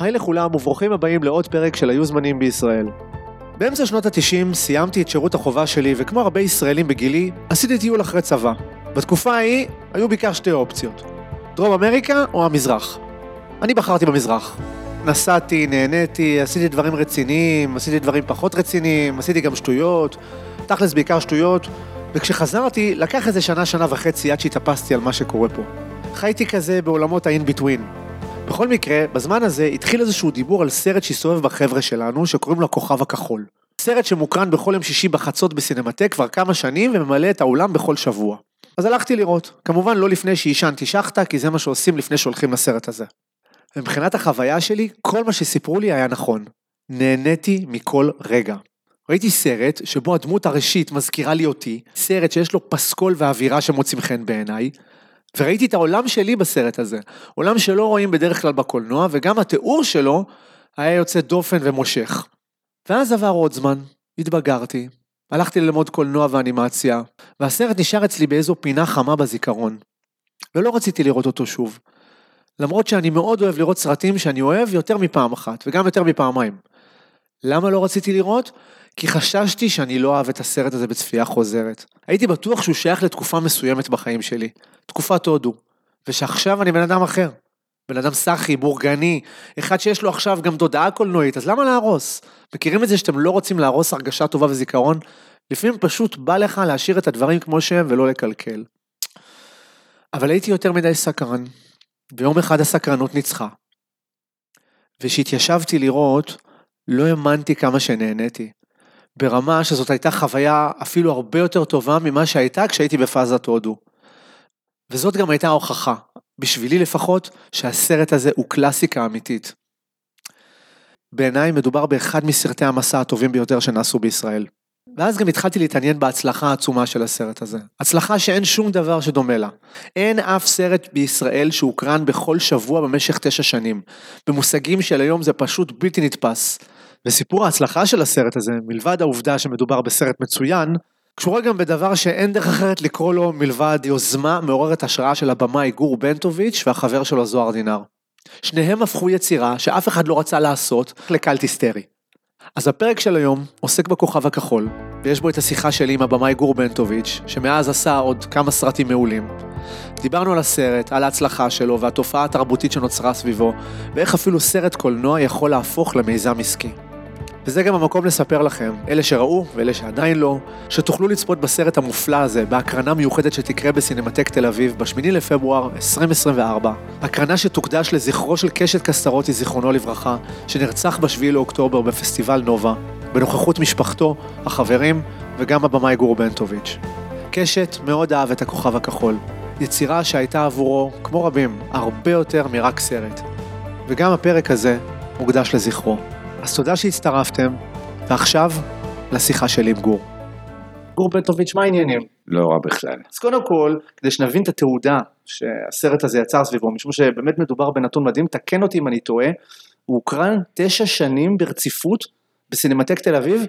היי לכולם וברוכים הבאים לעוד פרק של היו זמנים בישראל. באמצע שנות ה-90 סיימתי את שירות החובה שלי וכמו הרבה ישראלים בגילי, עשיתי טיול אחרי צבא. בתקופה ההיא היו בעיקר שתי אופציות, דרום אמריקה או המזרח. אני בחרתי במזרח. נסעתי, נהניתי, עשיתי דברים רציניים, עשיתי דברים פחות רציניים, עשיתי גם שטויות, תכלס בעיקר שטויות, וכשחזרתי לקח איזה שנה, שנה וחצי עד שהתאפסתי על מה שקורה פה. חייתי כזה בעולמות ה-in between. בכל מקרה, בזמן הזה התחיל איזשהו דיבור על סרט שהסתובב בחבר'ה שלנו, שקוראים לו הכוכב הכחול. סרט שמוקרן בכל יום שישי בחצות בסינמטק כבר כמה שנים וממלא את האולם בכל שבוע. אז הלכתי לראות. כמובן לא לפני שעישנתי שחטה, כי זה מה שעושים לפני שהולכים לסרט הזה. ומבחינת החוויה שלי, כל מה שסיפרו לי היה נכון. נהניתי מכל רגע. ראיתי סרט שבו הדמות הראשית מזכירה לי אותי, סרט שיש לו פסקול ואווירה שמוצאים חן בעיניי, וראיתי את העולם שלי בסרט הזה, עולם שלא רואים בדרך כלל בקולנוע, וגם התיאור שלו היה יוצא דופן ומושך. ואז עבר עוד זמן, התבגרתי, הלכתי ללמוד קולנוע ואנימציה, והסרט נשאר אצלי באיזו פינה חמה בזיכרון. ולא רציתי לראות אותו שוב. למרות שאני מאוד אוהב לראות סרטים שאני אוהב יותר מפעם אחת, וגם יותר מפעמיים. למה לא רציתי לראות? כי חששתי שאני לא אוהב את הסרט הזה בצפייה חוזרת. הייתי בטוח שהוא שייך לתקופה מסוימת בחיים שלי, תקופת הודו, ושעכשיו אני בן אדם אחר. בן אדם סאחי, בורגני, אחד שיש לו עכשיו גם תודעה קולנועית, אז למה להרוס? מכירים את זה שאתם לא רוצים להרוס הרגשה טובה וזיכרון? לפעמים פשוט בא לך להשאיר את הדברים כמו שהם ולא לקלקל. אבל הייתי יותר מדי סקרן, ויום אחד הסקרנות ניצחה. וכשהתיישבתי לראות, לא האמנתי כמה שנהניתי. ברמה שזאת הייתה חוויה אפילו הרבה יותר טובה ממה שהייתה כשהייתי בפאזת הודו. וזאת גם הייתה ההוכחה, בשבילי לפחות, שהסרט הזה הוא קלאסיקה אמיתית. בעיניי מדובר באחד מסרטי המסע הטובים ביותר שנעשו בישראל. ואז גם התחלתי להתעניין בהצלחה העצומה של הסרט הזה. הצלחה שאין שום דבר שדומה לה. אין אף סרט בישראל שהוקרן בכל שבוע במשך תשע שנים. במושגים של היום זה פשוט בלתי נתפס. וסיפור ההצלחה של הסרט הזה, מלבד העובדה שמדובר בסרט מצוין, קשורה גם בדבר שאין דרך אחרת לקרוא לו מלבד יוזמה מעוררת השראה של הבמאי גור בנטוביץ' והחבר שלו זוהר דינר. שניהם הפכו יצירה שאף אחד לא רצה לעשות לקלט היסטרי. אז הפרק של היום עוסק בכוכב הכחול, ויש בו את השיחה שלי עם הבמאי גור בנטוביץ', שמאז עשה עוד כמה סרטים מעולים. דיברנו על הסרט, על ההצלחה שלו והתופעה התרבותית שנוצרה סביבו, ואיך אפילו סרט קולנוע יכול להפוך למיזם עסקי. וזה גם המקום לספר לכם, אלה שראו ואלה שעדיין לא, שתוכלו לצפות בסרט המופלא הזה בהקרנה מיוחדת שתקרה בסינמטק תל אביב ב-8 לפברואר 2024. הקרנה שתוקדש לזכרו של קשת קסטרוטי, זיכרונו לברכה, שנרצח ב-7 לאוקטובר בפסטיבל נובה, בנוכחות משפחתו, החברים וגם הבמאי גור בנטוביץ'. קשת מאוד אהב את הכוכב הכחול, יצירה שהייתה עבורו, כמו רבים, הרבה יותר מרק סרט. וגם הפרק הזה מוקדש לזכרו. אז תודה שהצטרפתם, ועכשיו לשיחה שלי עם גור. גור בנטוביץ', מה העניינים? לא רע בכלל. אז קודם כל, כדי שנבין את התעודה שהסרט הזה יצר סביבו, משום שבאמת מדובר בנתון מדהים, תקן אותי אם אני טועה, הוא הוקרן תשע שנים ברציפות בסינמטק תל אביב,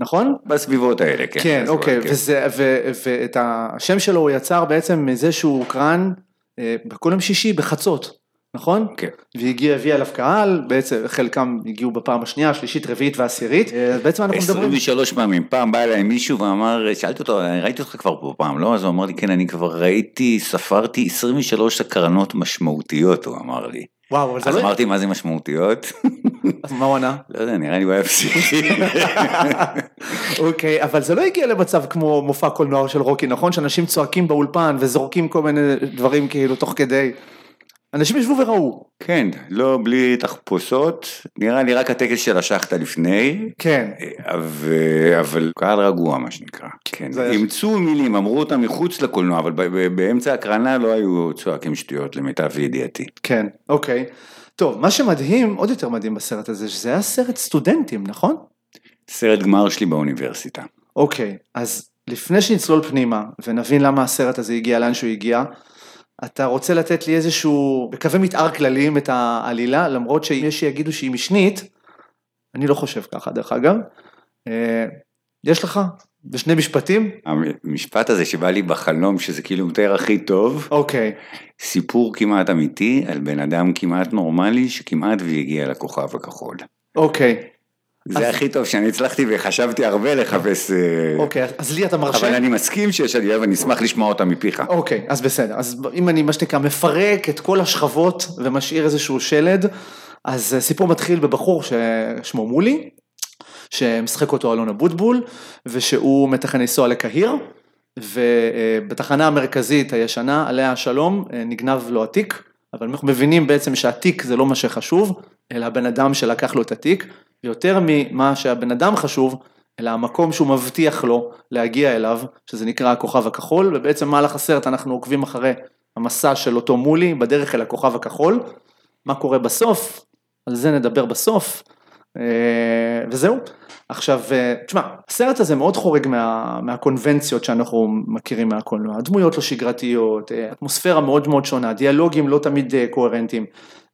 נכון? בסביבות האלה, כן. כן, אוקיי, כן. וזה, ו, ואת השם שלו הוא יצר בעצם מזה שהוא הוקרן אה, בכל יום שישי בחצות, נכון? כן. והגיע, הביא אליו קהל, בעצם חלקם הגיעו בפעם השנייה, השלישית, רביעית והעשירית, אה, בעצם אנחנו מדברים... 23 פעמים, פעם בא אליי מישהו ואמר, שאלתי אותו, ראיתי אותך כבר פה פעם, לא? אז הוא אמר לי, כן, אני כבר ראיתי, ספרתי 23 הקרנות משמעותיות, הוא אמר לי. וואו, אבל זה אז לא... אמרתי, מה זה משמעותיות? אז מה הוא ענה? לא יודע, נראה לי הוא היה פסיכי. אוקיי, אבל זה לא הגיע למצב כמו מופע קולנוע של רוקי, נכון? שאנשים צועקים באולפן וזורקים כל מיני דברים כאילו תוך כדי. אנשים ישבו וראו. כן, לא, בלי תחפושות, נראה לי רק הטקס של השחטה לפני. כן. אבל, אבל קהל רגוע מה שנקרא, כן, אימצו מילים, אמרו אותם מחוץ לקולנוע, אבל באמצע הקרנה לא היו צועקים שטויות למיטב ידיעתי. כן, אוקיי. טוב, מה שמדהים, עוד יותר מדהים בסרט הזה, שזה היה סרט סטודנטים, נכון? סרט גמר שלי באוניברסיטה. אוקיי, אז לפני שנצלול פנימה ונבין למה הסרט הזה הגיע לאן שהוא הגיע, אתה רוצה לתת לי איזשהו, בקווי מתאר כלליים את העלילה, למרות שיש שיגידו שהיא משנית, אני לא חושב ככה דרך אגב. אה, יש לך בשני משפטים? המשפט הזה שבא לי בחלום, שזה כאילו מתאר הכי טוב, אוקיי. סיפור כמעט אמיתי על בן אדם כמעט נורמלי שכמעט והגיע לכוכב הכחול. אוקיי. זה אז- הכי טוב שאני הצלחתי וחשבתי הרבה לחפש, אה, אוקיי, אז לי אתה מרשה? אבל אני מסכים שיש עלייה ואני אשמח לשמוע אותה מפיך. אוקיי, אז בסדר. אז אם אני, מה שנקרא, מפרק את כל השכבות ומשאיר איזשהו שלד, אז סיפור מתחיל בבחור ששמו מולי, שמשחק אותו אלון אבוטבול, ושהוא מתכנן לנסוע לקהיר, ובתחנה המרכזית הישנה, עליה השלום, נגנב לו התיק, אבל אנחנו מבינים בעצם שהתיק זה לא מה שחשוב, אלא הבן אדם שלקח לו את התיק, ויותר ממה שהבן אדם חשוב, אלא המקום שהוא מבטיח לו להגיע אליו, שזה נקרא הכוכב הכחול, ובעצם במהלך הסרט אנחנו עוקבים אחרי המסע של אותו מולי בדרך אל הכוכב הכחול. מה קורה בסוף, על זה נדבר בסוף, אה, וזהו. עכשיו, אה, תשמע, הסרט הזה מאוד חורג מה, מהקונבנציות שאנחנו מכירים מהקולנוע, הדמויות לא שגרתיות, אה, אטמוספירה מאוד מאוד שונה, דיאלוגים לא תמיד קוהרנטיים,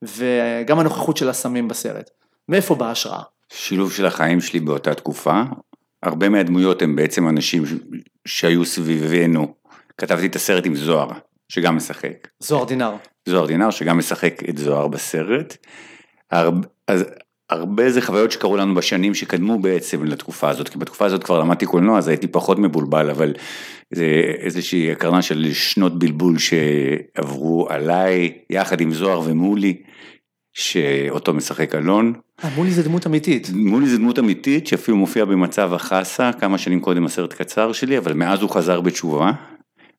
וגם הנוכחות של הסמים בסרט. מאיפה באה ההשראה? שילוב של החיים שלי באותה תקופה, הרבה מהדמויות הם בעצם אנשים שהיו סביבנו. כתבתי את הסרט עם זוהר, שגם משחק. זוהר דינר. זוהר דינר, שגם משחק את זוהר בסרט. הרבה, אז הרבה זה חוויות שקרו לנו בשנים שקדמו בעצם לתקופה הזאת, כי בתקופה הזאת כבר למדתי קולנוע, אז הייתי פחות מבולבל, אבל זה איזושהי הקרנה של שנות בלבול שעברו עליי, יחד עם זוהר ומולי, שאותו משחק אלון. אה, מולי זה דמות אמיתית. מולי זה דמות אמיתית שאפילו מופיע במצב החסה כמה שנים קודם הסרט קצר שלי, אבל מאז הוא חזר בתשובה,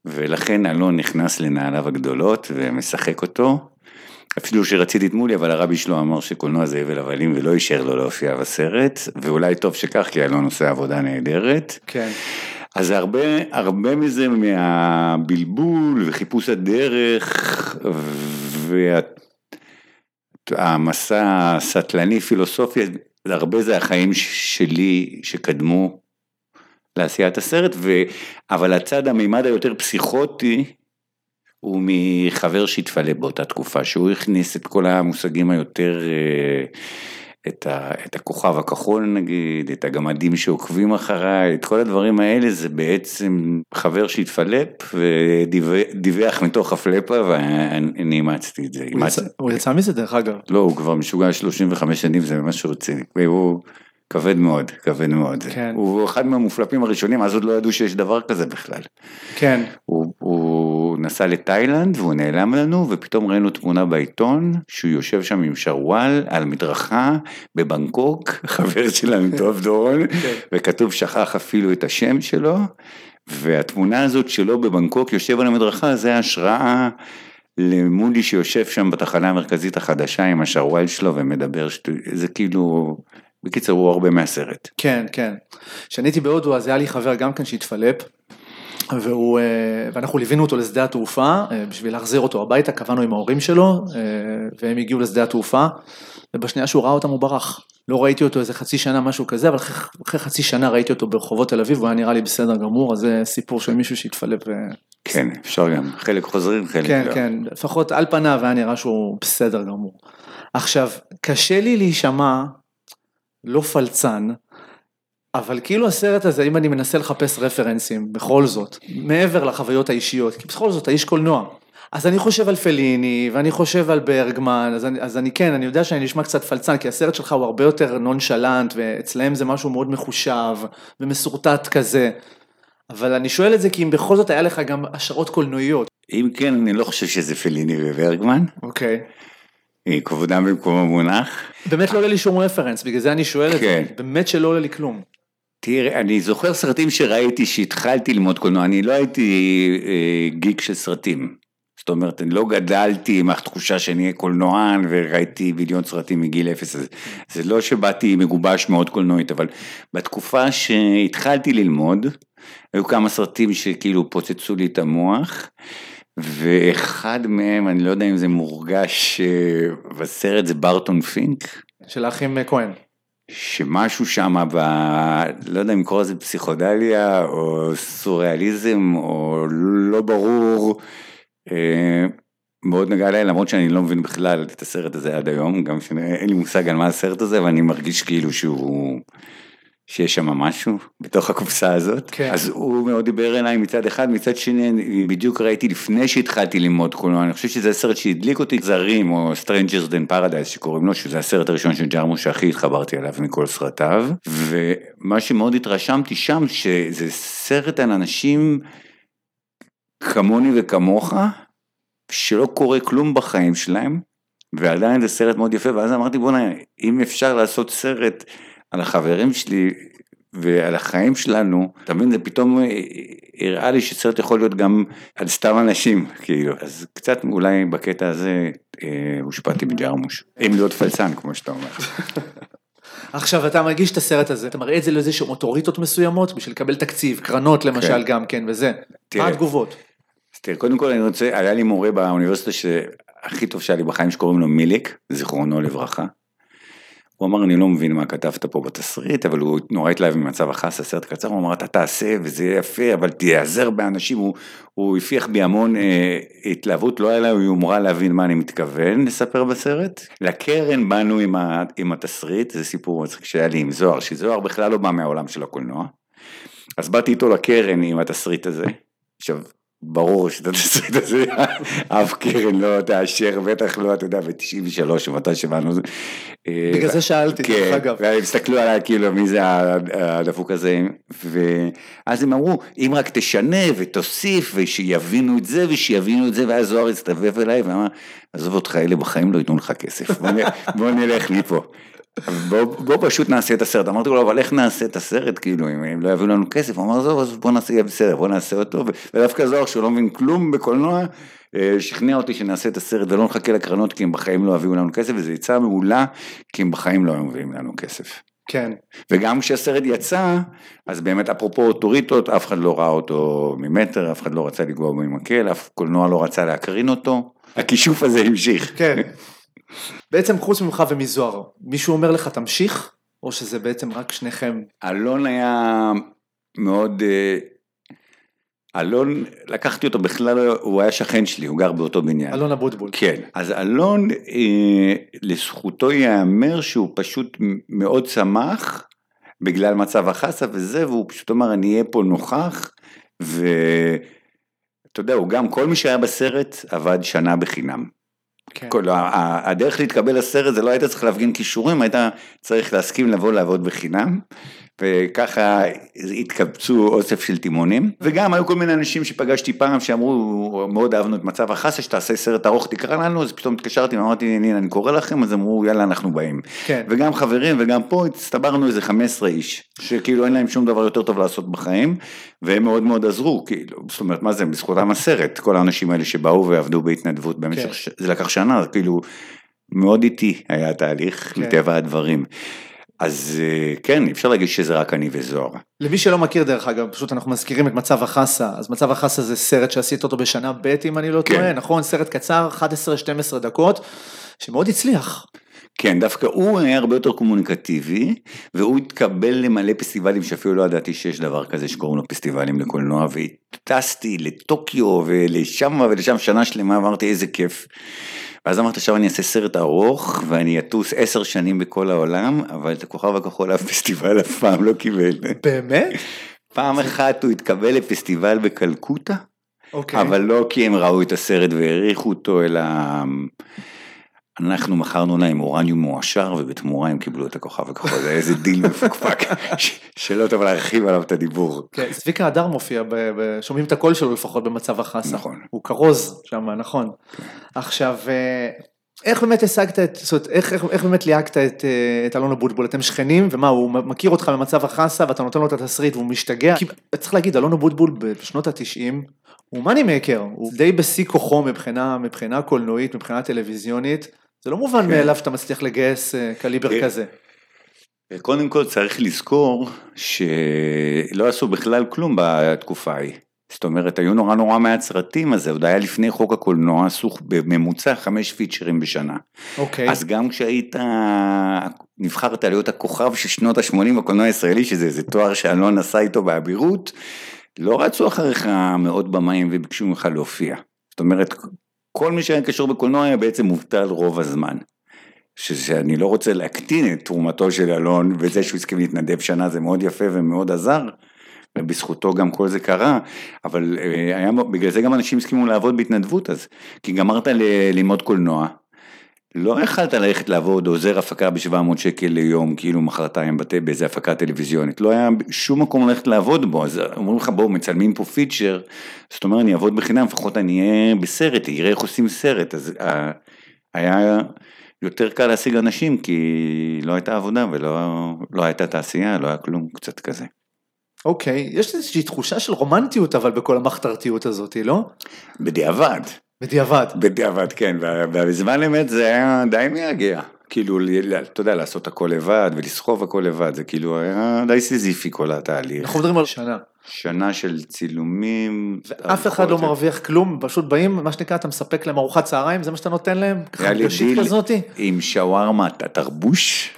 ולכן אלון נכנס לנעליו הגדולות ומשחק אותו. אפילו שרציתי את מולי, אבל הרבי שלו אמר שקולנוע זה הבל הבלים ולא אישר לו להופיע בסרט, ואולי טוב שכך, כי אלון עושה עבודה נהדרת. כן. אז הרבה, הרבה מזה מהבלבול וחיפוש הדרך והמסע הסטלני פילוסופי, הרבה זה החיים שלי שקדמו לעשיית הסרט, ו... אבל הצד המימד היותר פסיכוטי הוא מחבר שהתפלא באותה תקופה, שהוא הכניס את כל המושגים היותר... את, ה, את הכוכב הכחול נגיד, את הגמדים שעוקבים אחריי, את כל הדברים האלה זה בעצם חבר שהתפלפ ודיווח מתוך הפלפה ואני אימצתי את זה. הוא יצא, הוא יצא מזה דרך אגב. לא, הוא כבר משוגע 35 שנים, זה משהו רציני. הוא כבד מאוד, כבד מאוד. כן. הוא אחד מהמופלפים הראשונים, אז עוד לא ידעו שיש דבר כזה בכלל. כן. הוא, הוא נסע לתאילנד והוא נעלם לנו ופתאום ראינו תמונה בעיתון שהוא יושב שם עם שרוואל על מדרכה בבנקוק, חבר שלנו טוב דורון, וכתוב שכח אפילו את השם שלו, והתמונה הזאת שלו בבנקוק יושב על המדרכה זה השראה למולי שיושב שם בתחנה המרכזית החדשה עם השרוואל שלו ומדבר, שטו... זה כאילו, בקיצר הוא הרבה מהסרט. כן, כן. כשאני הייתי בהודו אז היה לי חבר גם כן שהתפלפ. והוא, ואנחנו ליווינו אותו לשדה התעופה בשביל להחזיר אותו הביתה, קבענו עם ההורים שלו והם הגיעו לשדה התעופה ובשנייה שהוא ראה אותם הוא ברח. לא ראיתי אותו איזה חצי שנה משהו כזה, אבל אחרי, אחרי חצי שנה ראיתי אותו ברחובות תל אביב, הוא היה נראה לי בסדר גמור, אז זה סיפור של מישהו שהתפלפ. ו... כן, אפשר גם, חלק חוזרים, חלק כן, לא. כן, לפחות על פניו היה נראה שהוא בסדר גמור. עכשיו, קשה לי להישמע לא פלצן, אבל כאילו הסרט הזה, אם אני מנסה לחפש רפרנסים, בכל זאת, מעבר לחוויות האישיות, כי בכל זאת, האיש קולנוע. אז אני חושב על פליני, ואני חושב על ברגמן, אז אני, אז אני כן, אני יודע שאני נשמע קצת פלצן, כי הסרט שלך הוא הרבה יותר נונשלנט, ואצלהם זה משהו מאוד מחושב, ומסורטט כזה. אבל אני שואל את זה כי אם בכל זאת היה לך גם השערות קולנועיות. אם כן, אני לא חושב שזה פליני וברגמן. אוקיי. כבודם במקום המונח. באמת לא עולה לי שום רפרנס, בגלל זה אני שואל את כן. זה. באמת שלא עולה לי כלום. תראה, אני זוכר סרטים שראיתי שהתחלתי ללמוד קולנוע, אני לא הייתי אה, גיק של סרטים. זאת אומרת, אני לא גדלתי עם התחושה שאני אהיה קולנוען וראיתי מיליון סרטים מגיל אפס, אז זה לא שבאתי מגובש מאוד קולנועית, אבל בתקופה שהתחלתי ללמוד, היו כמה סרטים שכאילו פוצצו לי את המוח, ואחד מהם, אני לא יודע אם זה מורגש אה, בסרט, זה ברטון פינק. של האחים כהן. שמשהו שם ב... לא יודע אם לקרוא לזה פסיכודליה או סוריאליזם או לא ברור, אה, מאוד נגע אליי למרות שאני לא מבין בכלל את הסרט הזה עד היום, גם שאין לי מושג על מה הסרט הזה ואני מרגיש כאילו שהוא, שיש שם משהו בתוך הקופסה הזאת. כן. אז הוא מאוד דיבר אליי מצד אחד, מצד שני, בדיוק ראיתי לפני שהתחלתי ללמוד קולנוע, אני חושב שזה הסרט שהדליק אותי זרים, או Strangers than Paradise שקוראים לו, שזה הסרט הראשון של ג'רמוש שהכי התחברתי אליו מכל סרטיו, ומה שמאוד התרשמתי שם, שזה סרט על אנשים כמוני וכמוך, שלא קורה כלום בחיים שלהם, ועדיין זה סרט מאוד יפה, ואז אמרתי בוא'נה, אם אפשר לעשות סרט על החברים שלי ועל החיים שלנו, אתה מבין, זה פתאום אה, הראה לי שסרט יכול להיות גם על סתם אנשים, כאילו, אז קצת אולי בקטע הזה אה, הושפעתי מג'רמוש, אם להיות פלצן כמו שאתה אומר. עכשיו אתה מגיש את הסרט הזה, אתה מראה את זה לאיזשהו אוטוריטות מסוימות בשביל לקבל תקציב, קרנות למשל כן. גם כן וזה. תראה. מה התגובות? אז תראה, קודם כל אני רוצה, היה לי מורה באוניברסיטה שהכי טוב שהיה לי בחיים שקוראים לו מיליק, זיכרונו לברכה. הוא אמר, אני לא מבין מה כתבת פה בתסריט, אבל הוא נורא התלהב ממצב החס, הסרט קצר, הוא אמר, אתה תעשה וזה יהיה יפה, אבל תיעזר באנשים, הוא, הוא הפיח בי המון אה, התלהבות, לא היה לו יומרה להבין מה אני מתכוון לספר בסרט. לקרן באנו עם, ה, עם התסריט, זה סיפור מצחיק שהיה לי עם זוהר, שזוהר בכלל לא בא מהעולם של הקולנוע. אז באתי איתו לקרן עם התסריט הזה. עכשיו, ברור שאת התסריט הזה אף קרן לא תאשר, בטח לא, אתה יודע, ב-93 או מתי שבאנו. בגלל זה שאלתי, דרך כן, אגב. והם הסתכלו עליי כאילו מי זה הדפוק הזה, ואז הם אמרו, אם רק תשנה ותוסיף ושיבינו את זה ושיבינו את זה, ואז זוהר הסתובב אליי ואמר, עזוב אותך, אלה בחיים לא ייתנו לך כסף, בוא נלך מפה. בוא, בוא פשוט נעשה את הסרט, אמרתי לו, אבל איך נעשה את הסרט, כאילו, אם לא יביאו לנו כסף, הוא אמר, זהו, אז בוא נעשה, יהיה בסדר, בוא נעשה אותו, ודווקא זוהר, שהוא לא מבין כלום בקולנוע, אה, שכנע אותי שנעשה את הסרט ולא נחכה לקרנות, כי הם בחיים לא יביאו לנו כסף, וזו עצה מעולה, כי הם בחיים לא היו מביאים לנו כסף. כן. וגם כשהסרט יצא, אז באמת אפרופו אוטוריטות, אף אחד לא ראה אותו ממטר, אף אחד לא רצה לגוע בו עם מקל, אף קולנוע לא רצה להקרין אותו, הכישוף הזה המשיך. כן. בעצם חוץ ממך ומזוהר, מישהו אומר לך תמשיך, או שזה בעצם רק שניכם? אלון היה מאוד, אה, אלון, לקחתי אותו בכלל, הוא היה שכן שלי, הוא גר באותו בניין. אלון אבוטבול. כן, אז אלון, אה, לזכותו ייאמר שהוא פשוט מאוד שמח בגלל מצב החסה וזה, והוא פשוט אמר, אני אהיה פה נוכח, ואתה יודע, הוא גם, כל מי שהיה בסרט עבד שנה בחינם. כן. כל, הדרך להתקבל לסרט זה לא היית צריך להפגין כישורים, היית צריך להסכים לבוא לעבוד בחינם, וככה התקבצו אוסף של תימונים, וגם היו כל מיני אנשים שפגשתי פעם שאמרו, מאוד אהבנו את מצב החסה, שתעשה סרט ארוך תקרא לנו, אז פתאום התקשרתי ואמרתי, הנה אני קורא לכם, אז אמרו, יאללה אנחנו באים. כן. וגם חברים וגם פה הצטברנו איזה 15 איש, שכאילו אין להם שום דבר יותר טוב לעשות בחיים, והם מאוד מאוד עזרו, כאילו, זאת אומרת, מה זה, בזכותם הסרט, כל האנשים האלה שבאו ועבדו בהתנדבות במשך, כן. זה לקח שנה, כאילו, מאוד איטי היה התהליך, כן. מטבע הדברים. אז אה, כן, אי אפשר להגיד שזה רק אני וזוהר. למי שלא מכיר דרך אגב, פשוט אנחנו מזכירים את מצב החסה, אז מצב החסה זה סרט שעשית אותו בשנה ב' אם אני לא כן. טועה, נכון? סרט קצר, 11-12 דקות, שמאוד הצליח. כן, דווקא הוא היה הרבה יותר קומוניקטיבי, והוא התקבל למלא פסטיבלים שאפילו לא ידעתי שיש דבר כזה שקוראים לו פסטיבלים לקולנוע, וטסתי לטוקיו ולשם ולשם שנה שלמה, אמרתי איזה כיף. ואז אמרתי עכשיו אני אעשה סרט ארוך ואני אטוס עשר שנים בכל העולם, אבל את הכוכב הכחול אף פסטיבל אף פעם לא קיבל. באמת? פעם אחת הוא התקבל לפסטיבל בקלקוטה, אוקיי. אבל לא כי הם ראו את הסרט והעריכו אותו, אלא אנחנו מכרנו להם אורניום מועשר ובתמורה הם קיבלו את הכוכב הכחול, זה איזה דיל מפוקפק, שלא טוב להרחיב עליו את הדיבור. כן, צביקה הדר מופיע, שומעים את הקול שלו לפחות במבצע החסה. נכון. הוא כרוז שם, נכון. עכשיו, אה, איך באמת השגת את, זאת אומרת, איך, איך, איך באמת ליהקת את, אה, את אלון אבוטבול? אתם שכנים, ומה, הוא מכיר אותך במצב החסה ואתה נותן לו את התסריט והוא משתגע? כי צריך להגיד, אלון אבוטבול בשנות התשעים, הוא מאני מייקר, הוא די בשיא כוחו מבחינה, מבחינה קולנועית, מבחינה טלוויזיונית. זה לא מובן כן. מאליו שאתה מצליח לגייס אה, קליבר כן. כזה. קודם כל צריך לזכור שלא עשו בכלל כלום בתקופה ההיא. זאת אומרת, היו נורא נורא מעט סרטים, אז זה עוד היה לפני חוק הקולנוע, עשו בממוצע חמש פיצ'רים בשנה. אוקיי. אז גם כשהיית, נבחרת להיות הכוכב של שנות ה-80 בקולנוע הישראלי, שזה איזה תואר שאלון עשה איתו באבירות, לא רצו אחריך מאות במאים וביקשו ממך להופיע. זאת אומרת, כל מי שהיה קשור בקולנוע היה בעצם מובטל רוב הזמן. שאני לא רוצה להקטין את תרומתו של אלון, וזה שהוא הסכים להתנדב שנה זה מאוד יפה ומאוד עזר, ובזכותו גם כל זה קרה, אבל אה, היה, בגלל זה גם אנשים הסכימו לעבוד בהתנדבות אז, כי גמרת ללמוד קולנוע, לא יכלת ללכת לעבוד עוזר הפקה ב-700 שקל ליום, כאילו מחרתיים באיזה הפקה טלוויזיונית, לא היה שום מקום ללכת לעבוד בו, אז אומרים לך בואו מצלמים פה פיצ'ר, זאת אומרת אני אעבוד בחינם, לפחות אני אהיה בסרט, אראה איך עושים סרט, אז אה, היה יותר קל להשיג אנשים כי לא הייתה עבודה ולא לא הייתה תעשייה, לא היה כלום, קצת כזה. אוקיי, יש איזושהי תחושה של רומנטיות אבל בכל המחתרתיות הזאת, לא? בדיעבד, בדיעבד. בדיעבד כן, ובזמן אמת זה היה די מייגע. כאילו, אתה יודע, לעשות הכל לבד ולסחוב הכל לבד, זה כאילו היה די סיזיפי כל התהליך. אנחנו מדברים על שנה. שנה של צילומים. אף אחד לא מרוויח כלום, פשוט באים, מה שנקרא, אתה מספק להם ארוחת צהריים, זה מה שאתה נותן להם? חדשית דיל כזאתי? עם שווארמה, אתה תרבוש.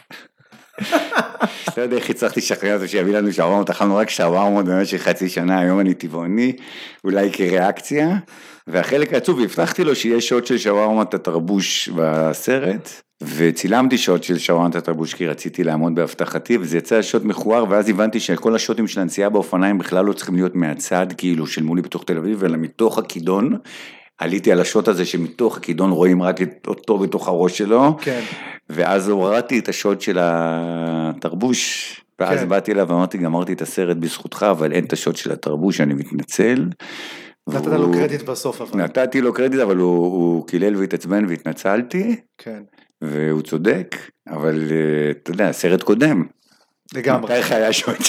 לא יודע איך הצלחתי לשכנע אותו שיביא לנו שווארמות, אכלנו רק שווארמות במשך חצי שנה, היום אני טבעוני, אולי כריאקציה, והחלק העצוב, הבטחתי לו שיהיה שוט של שווארמת התרבוש בסרט, וצילמתי שוט של שווארמת התרבוש כי רציתי לעמוד בהבטחתי, וזה יצא שוט מכוער, ואז הבנתי שכל השוטים של הנסיעה באופניים בכלל לא צריכים להיות מהצד, כאילו, של מולי בתוך תל אביב, אלא מתוך הכידון. עליתי על השוט הזה שמתוך הכידון רואים רק את אותו בתוך הראש שלו, כן. ואז הורדתי את השוט של התרבוש, ואז כן. באתי אליו ואמרתי, גמרתי את הסרט בזכותך, אבל אין את השוט של התרבוש, אני מתנצל. נתת והוא- לו קרדיט בסוף אבל. נתתי לו קרדיט, אבל הוא, הוא קילל והתעצבן והתנצלתי, כן. והוא צודק, אבל אה, אתה יודע, סרט קודם. לגמרי. מתי לך היה שוט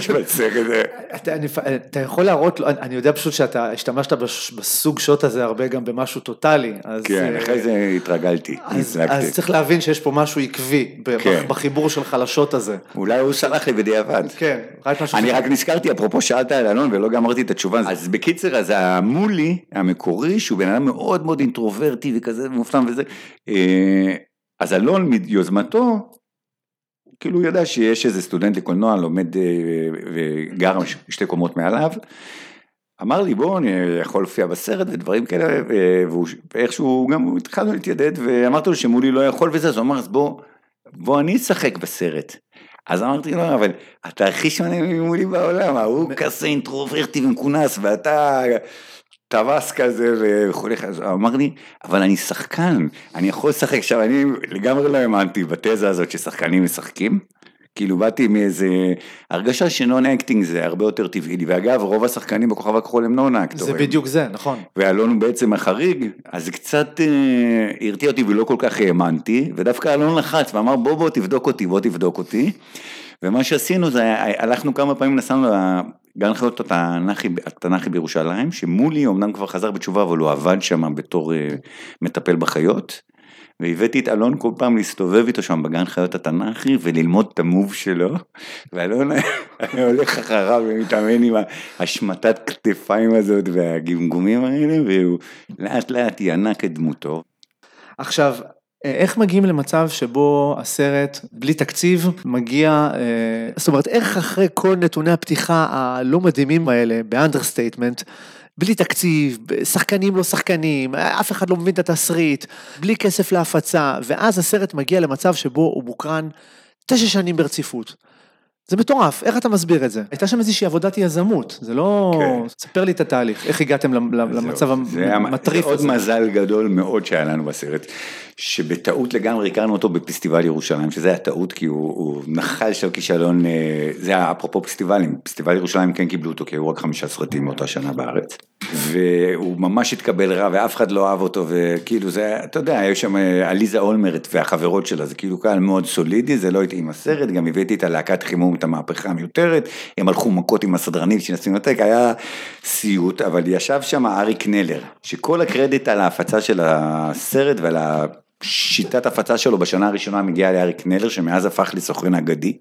של בסרט הזה? אתה, אני, אתה יכול להראות לו, אני- יודע פשוט שאתה השתמשת בסוג שוט הזה הרבה גם במשהו טוטאלי, כן, אה, אחרי זה התרגלתי, אז, צריך להבין שיש פה משהו עקבי כן. בחיבור שלך לשוט הזה. אולי הוא סלח לי בדיעבד. כן, רק משהו אני רק נזכרתי, אפרופו שאלת על אלון ולא גמרתי את התשובה, אז בקיצר, אז המולי המקורי, שהוא בן אדם מאוד מאוד אינטרוברטי וכזה מופנם וזה, אה, אז אלון מיוזמתו, כאילו הוא ידע שיש איזה סטודנט לקולנוע, לומד אה, וגר שתי קומות מעליו, אמר לי בוא אני יכול להופיע בסרט ודברים כאלה והוא- ואיכשהו גם התחלנו להתיידד ואמרתי לו שמולי לא יכול וזה אז הוא אמר אז בוא בוא אני אשחק בסרט. אז אמרתי לו אבל אתה הכי שונה ממולי בעולם ההוא כזה אינטרוברטי ומכונס ואתה טווס כזה וכולי אז הוא אמר לי אבל אני שחקן אני יכול לשחק עכשיו אני לגמרי לא האמנתי בתזה הזאת ששחקנים משחקים. כאילו באתי מאיזה הרגשה ש non-acting זה הרבה יותר טבעי לי, ואגב רוב השחקנים בכוכב הכחול הם non actor ים. זה בדיוק זה, נכון. ואלון הוא בעצם החריג, אז קצת אה, הרתיע אותי ולא כל כך האמנתי, ודווקא אלון לחץ ואמר בוא בוא תבדוק אותי, בוא תבדוק אותי. ומה שעשינו זה, הלכנו כמה פעמים, נסענו לגן חיות התנ"כי, התנ"כי בירושלים, שמולי אמנם כבר חזר בתשובה, אבל הוא עבד שם בתור אה, מטפל בחיות. והבאתי את אלון כל פעם להסתובב איתו שם בגן חיות התנ"כי וללמוד את ה move שלו, ואלון היה הולך אחריו ומתאמן עם השמטת כתפיים הזאת והגמגומים האלה, והוא לאט לאט ינק את דמותו. עכשיו, איך מגיעים למצב שבו הסרט, בלי תקציב, מגיע, אה, זאת אומרת, איך אחרי כל נתוני הפתיחה הלא מדהימים האלה, ב understatement, בלי תקציב, שחקנים לא שחקנים, אף אחד לא מבין את התסריט, בלי כסף להפצה, ואז הסרט מגיע למצב שבו הוא מוקרן תשע שנים ברציפות. זה מטורף, איך אתה מסביר את זה? הייתה שם איזושהי עבודת יזמות, זה לא... כן. ספר לי את התהליך, איך הגעתם למ- למצב המטריף זה עוד הזה. מזל גדול מאוד שהיה לנו בסרט, שבטעות לגמרי הכרנו אותו בפסטיבל ירושלים, שזה היה טעות כי הוא, הוא נחל של כישלון, אה, זה היה אפרופו פסטיבלים, פסטיבל ירושלים כן קיבלו אותו כי היו רק חמישה סרטים מאותה שנה בארץ, והוא ממש התקבל רע ואף אחד לא אהב אותו וכאילו זה, אתה יודע, היו שם אה, עליזה אולמרט והחברות שלה, זה כאילו קהל מאוד סולידי, זה לא התאים הסרט, גם הבאתי את הלהקת חימום, את המהפכה המיותרת, הם הלכו מכות עם הסדרנים של הסינמטק, היה סיוט, אבל ישב שם אריק נלר, שכל הקרדיט על ההפצה של הסרט ועל השיטת הפצה שלו בשנה הראשונה מגיעה לאריק נלר, שמאז הפך לסוכן אגדי.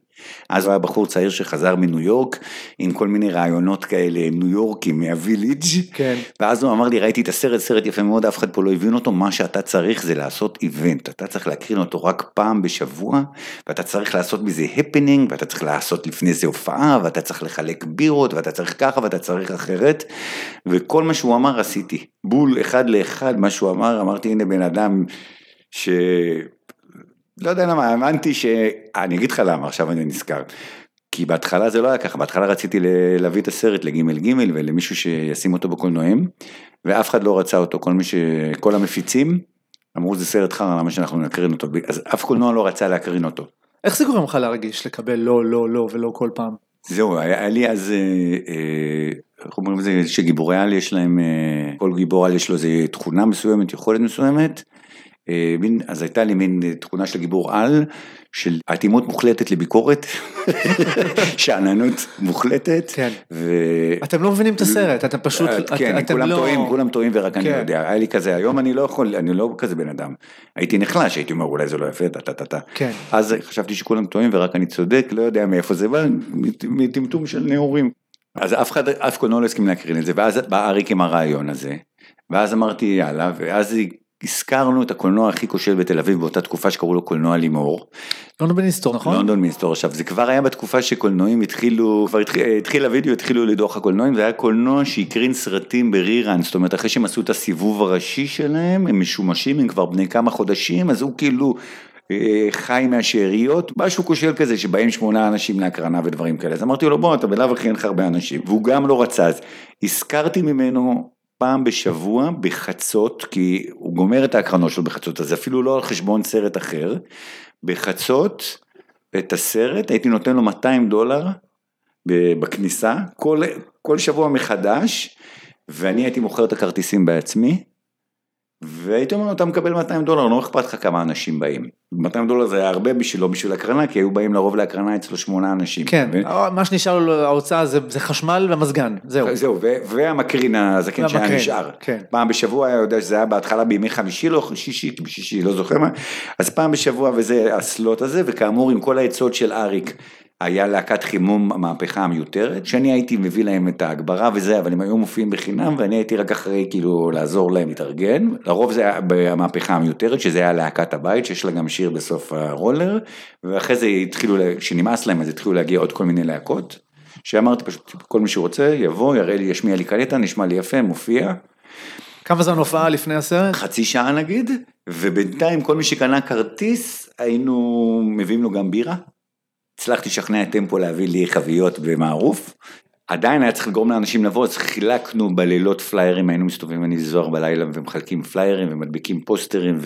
אז הוא היה בחור צעיר שחזר מניו יורק, עם כל מיני רעיונות כאלה ניו יורקים מהוויליג'. כן. ואז הוא אמר לי, ראיתי את הסרט, סרט יפה מאוד, אף אחד פה לא הבין אותו, מה שאתה צריך זה לעשות איבנט, אתה צריך להקרין אותו רק פעם בשבוע, ואתה צריך לעשות מזה הפנינג, ואתה צריך לעשות לפני זה הופעה, ואתה צריך לחלק בירות, ואתה צריך ככה, ואתה צריך אחרת, וכל מה שהוא אמר עשיתי, בול אחד לאחד מה שהוא אמר, אמרתי הנה בן אדם ש... לא יודע למה, האמנתי ש... אני אגיד לך למה, עכשיו אני נזכר. כי בהתחלה זה לא היה ככה, בהתחלה רציתי להביא את הסרט לג' ג' ולמישהו שישים אותו בקולנועים, ואף אחד לא רצה אותו, כל מי ש... כל המפיצים אמרו זה סרט חרא, למה שאנחנו נקרין אותו, אז אף קולנוע לא רצה להקרין אותו. איך זה גורם לך להרגיש, לקבל לא, לא, לא ולא כל פעם? זהו, היה לי אז, אה, אה, איך אומרים את זה, שגיבורי על יש להם, אה, כל גיבור על יש לו איזה תכונה מסוימת, יכולת מסוימת, אז הייתה לי מין תכונה של גיבור על, של אטימות מוחלטת לביקורת, שאננות מוחלטת. כן. ו... אתם לא מבינים את הסרט, אתם פשוט, כן, אתם כולם לא... טועים, כולם טועים ורק אני כן. לא יודע, היה לי כזה, היום אני לא יכול, אני לא כזה בן אדם. הייתי נחלש, הייתי אומר אולי זה לא יפה, טה טה טה. כן. אז חשבתי שכולם טועים ורק אני צודק, לא יודע מאיפה זה בא, מטמטום של נעורים. אז אף אחד, אף קולנוע לא הסכים להקרין את זה, ואז בא אריק עם הרעיון הזה, ואז אמרתי יאללה, ואז הזכרנו את הקולנוע הכי כושל בתל אביב באותה תקופה שקראו לו קולנוע לימור. לונדון מיניסטור, נכון? לונדון מיניסטור, עכשיו זה כבר היה בתקופה שקולנועים התחילו, כבר התחיל, התחיל הוידאו, התחילו לדוח הקולנועים, זה היה קולנוע שהקרין סרטים בריראן, זאת אומרת אחרי שהם עשו את הסיבוב הראשי שלהם, הם משומשים, הם כבר בני כמה חודשים, אז הוא כאילו אה, חי מהשאריות, משהו כושל כזה שבאים שמונה אנשים להקרנה ודברים כאלה, אז אמרתי לו בוא אתה בלאו הכי אין לך הרבה אנשים, והוא גם לא רצה, אז הזכרתי ממנו פעם בשבוע בחצות, כי הוא גומר את ההקרנות שלו בחצות, אז אפילו לא על חשבון סרט אחר, בחצות את הסרט, הייתי נותן לו 200 דולר בכניסה, כל, כל שבוע מחדש, ואני הייתי מוכר את הכרטיסים בעצמי, והייתי אומר אתה מקבל 200 דולר, לא אכפת לך כמה אנשים באים. 200 דולר זה היה הרבה בשבילו, בשביל הקרנה, כי היו באים לרוב להקרנה אצלו שמונה אנשים. כן, ו... מה שנשאר לו ההוצאה זה, זה חשמל ומזגן, זהו. זהו, ו- והמקרין הזקן שהיה נשאר. כן. פעם בשבוע, היה יודע שזה היה בהתחלה בימי חמישי, לא שישי, שישי, לא זוכר מה, אז פעם בשבוע וזה הסלוט הזה, וכאמור עם כל העצות של אריק. היה להקת חימום המהפכה המיותרת, שאני הייתי מביא להם את ההגברה וזה, אבל הם היו מופיעים בחינם ואני הייתי רק אחרי כאילו לעזור להם להתארגן, לרוב זה היה במהפכה המיותרת, שזה היה להקת הבית, שיש לה גם שיר בסוף הרולר, ואחרי זה התחילו, כשנמאס להם אז התחילו להגיע עוד כל מיני להקות, שאמרתי פשוט, כל מי שרוצה יבוא, יראה לי, ישמיע לי קלטה, נשמע לי יפה, מופיע. כמה זמן הופעה לפני הסרט? חצי שעה נגיד, ובינתיים כל מי שקנה כרטיס, היינו מביאים לו גם בירה. הצלחתי לשכנע את טמפו להביא לי חביות במערוף. עדיין היה צריך לגרום לאנשים לבוא, אז חילקנו בלילות פליירים, היינו מסתובבים אני וזוהר בלילה ומחלקים פליירים ומדביקים פוסטרים,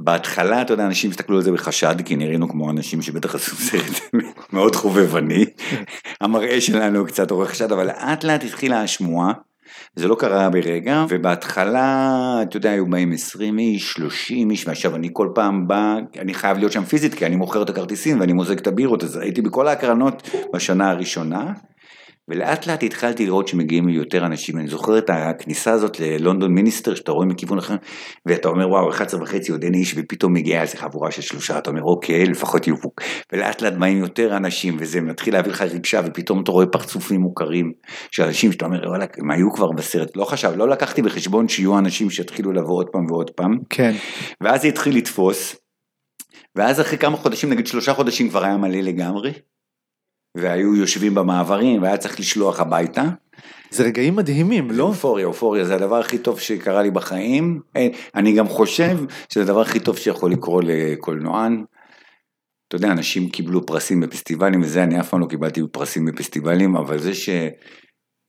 ובהתחלה, אתה יודע, אנשים הסתכלו על זה בחשד, כי נראינו כמו אנשים שבטח עשו סרט מאוד חובבני. המראה שלנו קצת עורך חשד, אבל לאט לאט התחילה השמועה. זה לא קרה ברגע, ובהתחלה, אתה יודע, היו באים 20 איש, 30 איש, ועכשיו אני כל פעם בא, אני חייב להיות שם פיזית, כי אני מוכר את הכרטיסים ואני מוזג את הבירות, אז הייתי בכל ההקרנות בשנה הראשונה. ולאט לאט התחלתי לראות שמגיעים יותר אנשים, אני זוכר את הכניסה הזאת ללונדון מיניסטר, שאתה רואה מכיוון אחר, ואתה אומר וואו, 11 וחצי עוד אין איש, ופתאום מגיעה איזה חבורה של שלושה, אתה אומר אוקיי, לפחות יהיו, ולאט לאט באים יותר אנשים, וזה מתחיל להביא לך רגשה, ופתאום אתה רואה פרצופים מוכרים, של אנשים שאתה אומר וואלה, הם היו כבר בסרט, לא חשב, לא לקחתי בחשבון שיהיו אנשים שיתחילו לבוא עוד פעם ועוד פעם, כן. ואז זה התחיל לתפוס, ואז אחרי כמה חודשים, נגיד שלושה חודשים כבר היה מלא לגמרי, והיו יושבים במעברים והיה צריך לשלוח הביתה. זה רגעים מדהימים, לא? אופוריה, אופוריה, זה הדבר הכי טוב שקרה לי בחיים. אני גם חושב שזה הדבר הכי טוב שיכול לקרות לקולנוען. אתה יודע, אנשים קיבלו פרסים בפסטיבלים וזה, אני אף פעם לא קיבלתי פרסים בפסטיבלים, אבל זה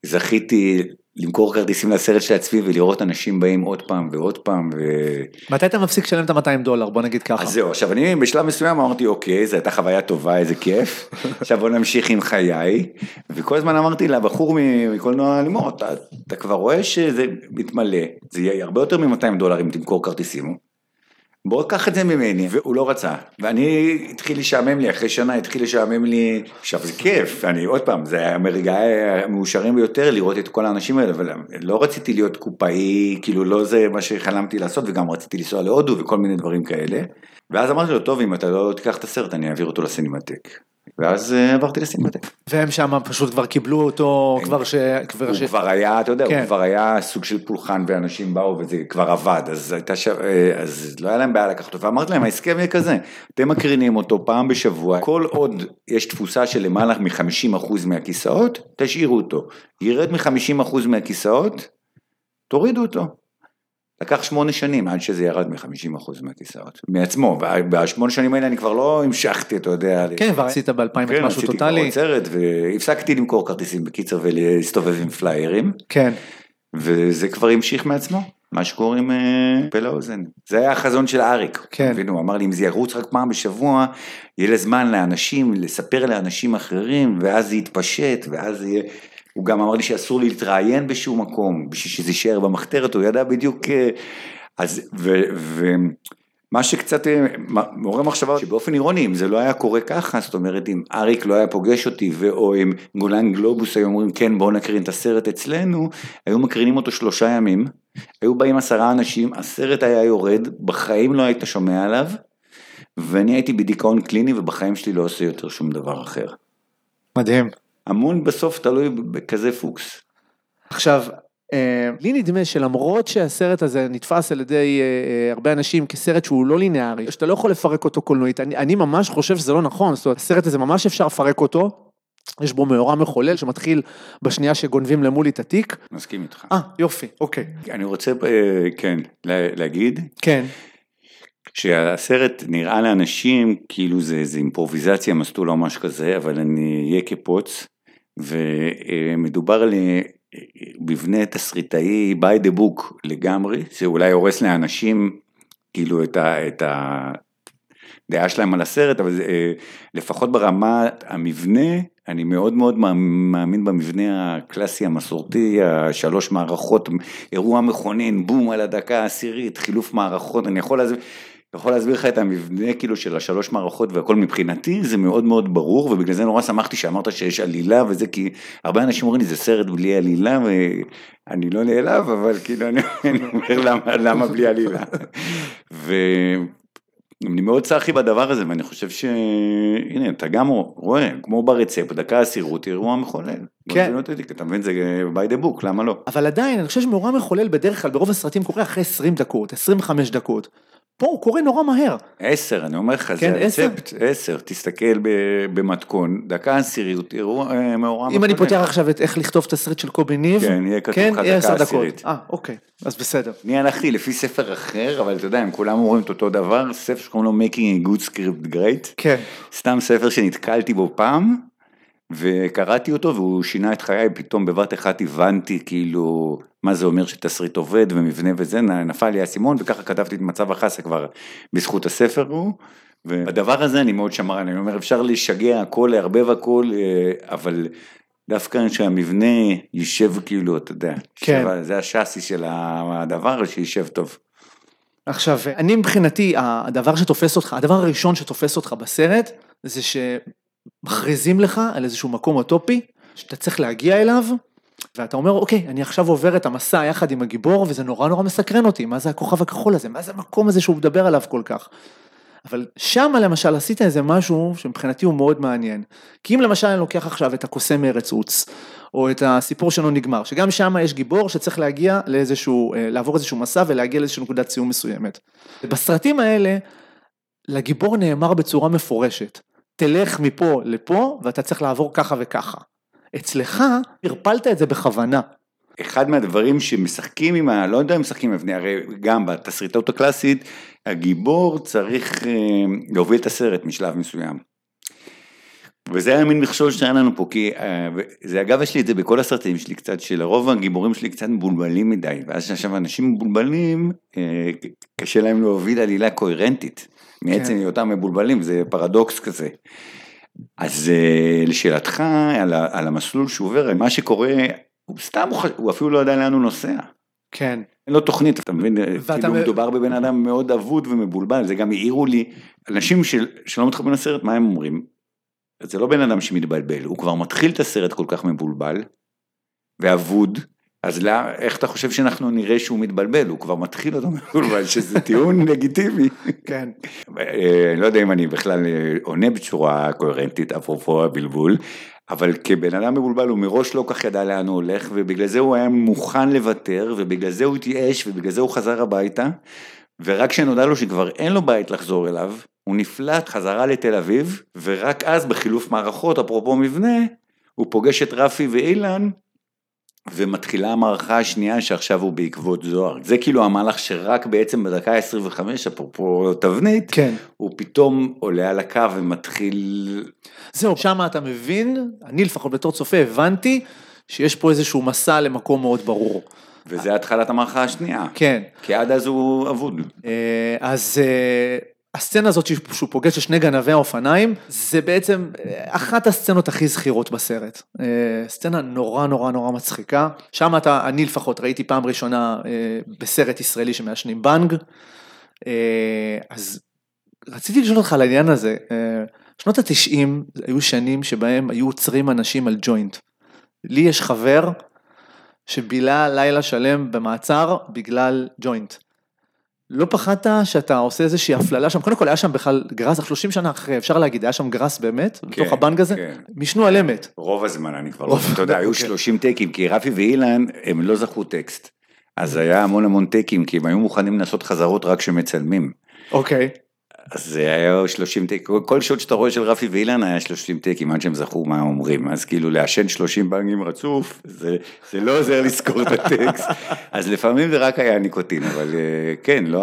שזכיתי למכור כרטיסים לסרט של עצמי ולראות אנשים באים עוד פעם ועוד פעם. ו... מתי אתה מפסיק לשלם את ה-200 דולר? בוא נגיד ככה. אז זהו, עכשיו אני בשלב מסוים אמרתי אוקיי, זו הייתה חוויה טובה, איזה כיף, עכשיו בוא נמשיך עם חיי, וכל הזמן אמרתי לבחור מקולנוע לימור, אתה, אתה כבר רואה שזה מתמלא, זה יהיה הרבה יותר מ-200 דולר אם תמכור כרטיסים. בוא קח את זה ממני, והוא לא רצה, ואני התחיל לשעמם לי, אחרי שנה התחיל לשעמם לי, עכשיו זה כיף, אני עוד פעם, זה היה מרגעי המאושרים ביותר לראות את כל האנשים האלה, אבל לא רציתי להיות קופאי, כאילו לא זה מה שחלמתי לעשות, וגם רציתי לנסוע להודו וכל מיני דברים כאלה, ואז אמרתי לו, טוב, אם אתה לא תיקח את הסרט, אני אעביר אותו לסינמטק. ואז אה, עברתי לסינמטק. והם שם פשוט כבר קיבלו אותו, כבר ש... הוא כבר היה, אתה יודע, הוא כבר היה סוג של פולחן ואנשים באו וזה כבר עבד, אז הייתה ש... אה, אז לא היה להם בעיה לקחת אותו, ואמרתי להם, ההסכם יהיה כזה, אתם מקרינים אותו פעם בשבוע, כל עוד יש תפוסה של למעלה מ-50% מהכיסאות, תשאירו אותו. ירד מ-50% מהכיסאות, תורידו אותו. לקח שמונה שנים עד שזה ירד מ-50% מהכיסאות, מעצמו, ובשמונה שנים האלה אני כבר לא המשכתי, אתה יודע. כן, כבר עשית ב-2000 כן, משהו עשיתי כבר טוטאלי. עוד סרט, והפסקתי למכור כרטיסים בקיצר ולהסתובב עם פליירים, כן, וזה כבר המשיך מעצמו, מה שקוראים אה, פה לאוזן. זה היה החזון של אריק, כן. מבין? הוא אמר לי, אם זה ירוץ רק פעם בשבוע, יהיה לזמן לאנשים, לספר לאנשים אחרים, ואז זה יתפשט, ואז יהיה... הוא גם אמר לי שאסור לי להתראיין בשום מקום, בשביל שזה יישאר במחתרת, הוא ידע בדיוק... אה, אז, ו... ו מה שקצת אה, מעורר מחשבה, שבאופן אירוני, אם זה לא היה קורה ככה, זאת אומרת, אם אריק לא היה פוגש אותי, ו- או אם גולן גלובוס היו אומרים, כן, בואו נקרין את הסרט אצלנו, היו מקרינים אותו שלושה ימים, היו באים עשרה אנשים, הסרט היה יורד, בחיים לא היית שומע עליו, ואני הייתי בדיכאון קליני, ובחיים שלי לא עושה יותר שום דבר אחר. מדהים. המון בסוף תלוי בכזה פוקס. עכשיו, אה, לי נדמה שלמרות שהסרט הזה נתפס על ידי אה, אה, הרבה אנשים כסרט שהוא לא לינארי, שאתה לא יכול לפרק אותו קולנועית, אני, אני ממש חושב שזה לא נכון, זאת אומרת, הסרט הזה ממש אפשר לפרק אותו, יש בו מאורע מחולל שמתחיל בשנייה שגונבים למולי את התיק. מסכים איתך. אה, יופי, אוקיי. אני רוצה, כן, לה- להגיד, כן, שהסרט נראה לאנשים כאילו זה, זה אימפרוביזציה מסטול או משהו כזה, אבל אני אהיה כפוץ, ומדובר על אה, מבנה תסריטאי by the book לגמרי, שאולי הורס לאנשים כאילו את, ה, את הדעה שלהם על הסרט, אבל אה, לפחות ברמת המבנה, אני מאוד מאוד מאמין במבנה הקלאסי המסורתי, השלוש מערכות, אירוע מכונן, בום על הדקה העשירית, חילוף מערכות, אני יכול להסביר. יכול להסביר לך את המבנה כאילו של השלוש מערכות והכל מבחינתי זה מאוד מאוד ברור ובגלל זה נורא שמחתי שאמרת שיש עלילה וזה כי הרבה אנשים אומרים לי זה סרט בלי עלילה ואני לא נעלב אבל כאילו אני, אומר למה, למה בלי עלילה. ואני מאוד צחי בדבר הזה ואני חושב שהנה אתה גם רואה כמו ברצפט דקה עשירות אירוע מחולל. כן. אתה מבין זה by the book למה לא. אבל עדיין, אני חושב שמאורע מחולל בדרך כלל ברוב הסרטים קורה אחרי 20 דקות, 25 דקות. פה הוא קורה נורא מהר. עשר, אני אומר לך, כן, זה עשר? רצפט, עשר, תסתכל ב- במתכון, דקה עשירית, אירוע אה, מאורע אם אני. פותח עכשיו את איך לכתוב תסריט של קובי ניב, כן, יהיה כתוב כן, לך יהיה דקה עשר. עשירית. אה, אוקיי, אז בסדר. אני הלכתי לפי ספר אחר, אבל אתה יודע, הם כולם אומרים את אותו דבר, ספר שקוראים לו Making a Good Script Great, כן, סתם ספר שנתקלתי בו פעם, וקראתי אותו והוא שינה את חיי, פתאום בבת אחת הבנתי כאילו מה זה אומר שתסריט עובד ומבנה וזה, נפל לי האסימון וככה כתבתי את מצב החסה כבר בזכות הספר הוא. ובדבר הזה אני מאוד שמרן, אני אומר אפשר לשגע הכל, לערבב הכל, אה, אבל דווקא שהמבנה יישב כאילו, אתה יודע, כן. שב- זה השאסי של הדבר, שישב טוב. עכשיו, אני מבחינתי, הדבר שתופס אותך, הדבר הראשון שתופס אותך בסרט, זה שמכריזים לך על איזשהו מקום אוטופי, שאתה צריך להגיע אליו, ואתה אומר, אוקיי, אני עכשיו עובר את המסע יחד עם הגיבור, וזה נורא נורא מסקרן אותי, מה זה הכוכב הכחול הזה, מה זה המקום הזה שהוא מדבר עליו כל כך. אבל שמה למשל עשית איזה משהו שמבחינתי הוא מאוד מעניין. כי אם למשל אני לוקח עכשיו את הקוסם מארץ עוץ, או את הסיפור שלו נגמר, שגם שם יש גיבור שצריך להגיע לאיזשהו, אה, לעבור איזשהו מסע ולהגיע לאיזושהי נקודת סיום מסוימת. בסרטים האלה, לגיבור נאמר בצורה מפורשת, תלך מפה לפה ואתה צריך לעבור ככה וככה. אצלך, הרפלת את זה בכוונה. אחד מהדברים שמשחקים עם ה... לא יודע אם משחקים עם המבנה, הרי גם בתסריטאות הקלאסית, הגיבור צריך אה, להוביל את הסרט משלב מסוים. וזה היה מין מכשול שהיה לנו פה, כי אה, זה אגב יש לי את זה בכל הסרטים שלי קצת, שלרוב הגיבורים שלי קצת מבולבלים מדי, ואז עכשיו אנשים מבולבלים, אה, קשה להם להוביל עלילה קוהרנטית, מעצם כן. היותם מבולבלים, זה פרדוקס כזה. אז אה, לשאלתך על, על המסלול שהוא עובר, מה שקורה, הוא סתם, הוא, אפילו לא יודע לאן הוא נוסע. כן. אין לו תוכנית, אתה מבין? ואתה כאילו מ- מדובר בבן אדם מאוד אבוד ומבולבל, זה גם העירו לי, אנשים של, שלא מתחברים לסרט, מה הם אומרים? זה לא בן אדם שמתבלבל, הוא כבר מתחיל את הסרט כל כך מבולבל ואבוד, אז לא, איך אתה חושב שאנחנו נראה שהוא מתבלבל? הוא כבר מתחיל אותו מבולבל, שזה טיעון לגיטימי. כן. אה, אני לא יודע אם אני בכלל אה, עונה בצורה קוהרנטית, אפרופו הבלבול, אבל כבן אדם מבולבל הוא מראש לא כך ידע לאן הוא הולך, ובגלל זה הוא היה מוכן לוותר, ובגלל זה הוא התייאש, ובגלל זה הוא חזר הביתה, ורק כשנודע לו שכבר אין לו בית לחזור אליו, הוא נפלט חזרה לתל אביב, ורק אז בחילוף מערכות, אפרופו מבנה, הוא פוגש את רפי ואילן, ומתחילה המערכה השנייה שעכשיו הוא בעקבות זוהר. זה כאילו המהלך שרק בעצם בדקה ה-25, אפרופו תבנית, כן. הוא פתאום עולה על הקו ומתחיל... זהו, שם אתה מבין, אני לפחות בתור צופה הבנתי שיש פה איזשהו מסע למקום מאוד ברור. וזה התחלת המערכה השנייה. כן. כי עד אז הוא אבוד. אה, אז אה, הסצנה הזאת שהוא פוגש את שני גנבי האופניים, זה בעצם אה, אחת הסצנות הכי זכירות בסרט. סצנה נורא נורא נורא מצחיקה. שם אתה, אני לפחות ראיתי פעם ראשונה בסרט ישראלי שמעשנים בנג. אז רציתי לשאול אותך על העניין הזה. שנות התשעים היו שנים שבהם היו עוצרים אנשים על ג'וינט. לי יש חבר שבילה לילה שלם במעצר בגלל ג'וינט. לא פחדת שאתה עושה איזושהי הפללה שם, קודם כל היה שם בכלל גראס, 30 שנה אחרי, אפשר להגיד, היה שם גראס באמת, כן, בתוך הבנק הזה, כן. מישנו על אמת. רוב הזמן אני כבר לא, אתה יודע, היו 30 אוקיי. טייקים, כי רפי ואילן, הם לא זכו טקסט. אז היה המון המון טייקים, כי הם היו מוכנים לעשות חזרות רק כשמצלמים. אוקיי. אז זה היה 30 טייק, כל שוט שאתה רואה של רפי ואילן היה 30 טייקים עד שהם זכו מה אומרים, אז כאילו לעשן 30 בנגים רצוף, זה, זה לא עוזר לזכור את הטקסט, אז לפעמים זה רק היה ניקוטין, אבל אה, כן, לא...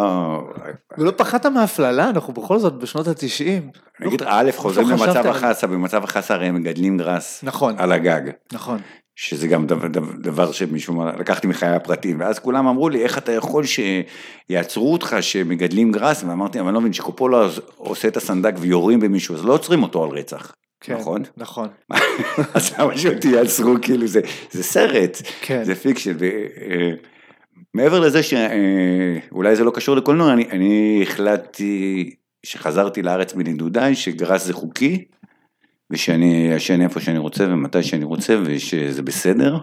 ולא פחדת מהפללה, אנחנו בכל זאת בשנות התשעים. נגיד, א', חוזרים למצב החסה, במצב החסה הרי הם מגדלים גרס נכון, על הגג. נכון. שזה גם דבר, דבר שמשום מה לקחתי מחיי הפרטים, ואז כולם אמרו לי, איך אתה יכול שיעצרו אותך שמגדלים גראס, ואמרתי, אבל אני לא מבין, שקופולה עושה את הסנדק ויורים במישהו, אז לא עוצרים אותו על רצח. כן, נכון? נכון. אז למה שאותי יעצרו, כאילו, זה, זה סרט, כן. זה fiction. ו, אה, מעבר לזה שאולי אה, זה לא קשור לקולנוע, אני, אני החלטתי, שחזרתי לארץ מנדודיי, שגראס זה חוקי, ושאני אשן איפה שאני רוצה ומתי שאני רוצה ושזה בסדר,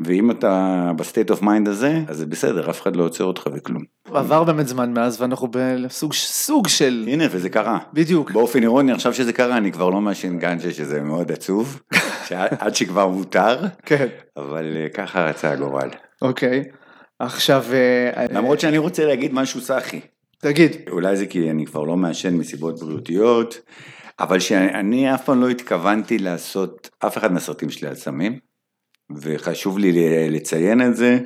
ואם אתה ב state of mind הזה, אז זה בסדר, אף אחד לא עוצר אותך וכלום. עבר באמת זמן מאז ואנחנו בסוג סוג של... הנה, וזה קרה. בדיוק. באופן אירוני, עכשיו שזה קרה, אני כבר לא מעשן גנג'ה, שזה מאוד עצוב, עד שכבר מותר, כן. אבל אה, ככה רצה הגורל. אוקיי, עכשיו... אה, למרות שאני רוצה להגיד משהו סאחי. תגיד. אולי זה כי אני כבר לא מעשן מסיבות בריאותיות. אבל שאני אף פעם לא התכוונתי לעשות אף אחד מהסרטים שלי על סמים, וחשוב לי לציין את זה,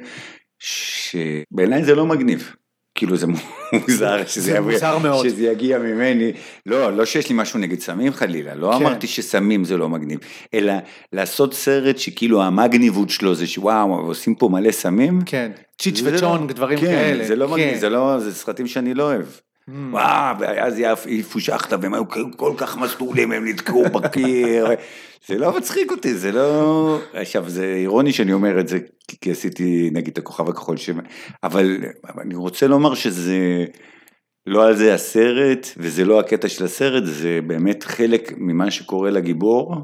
שבעיניי זה לא מגניב. כאילו זה מוזר שזה, זה מוזר מאוד. שזה יגיע ממני, לא, לא שיש לי משהו נגד סמים חלילה, לא כן. אמרתי שסמים זה לא מגניב, אלא לעשות סרט שכאילו המגניבות שלו זה שוואו, עושים פה מלא סמים. כן, צ'יץ' וצ'ונג, לא, דברים כן, כאלה. זה לא כן. מגניב, זה לא, זה סרטים שאני לא אוהב. Mm. וואו, ואז שחטה והם היו כל כך מסטולים, הם נתקעו בקיר. זה לא מצחיק אותי, זה לא... עכשיו, זה אירוני שאני אומר את זה, כי עשיתי נגיד את הכוכב הכחול, ש... אבל אני רוצה לומר שזה... לא על זה הסרט, וזה לא הקטע של הסרט, זה באמת חלק ממה שקורה לגיבור,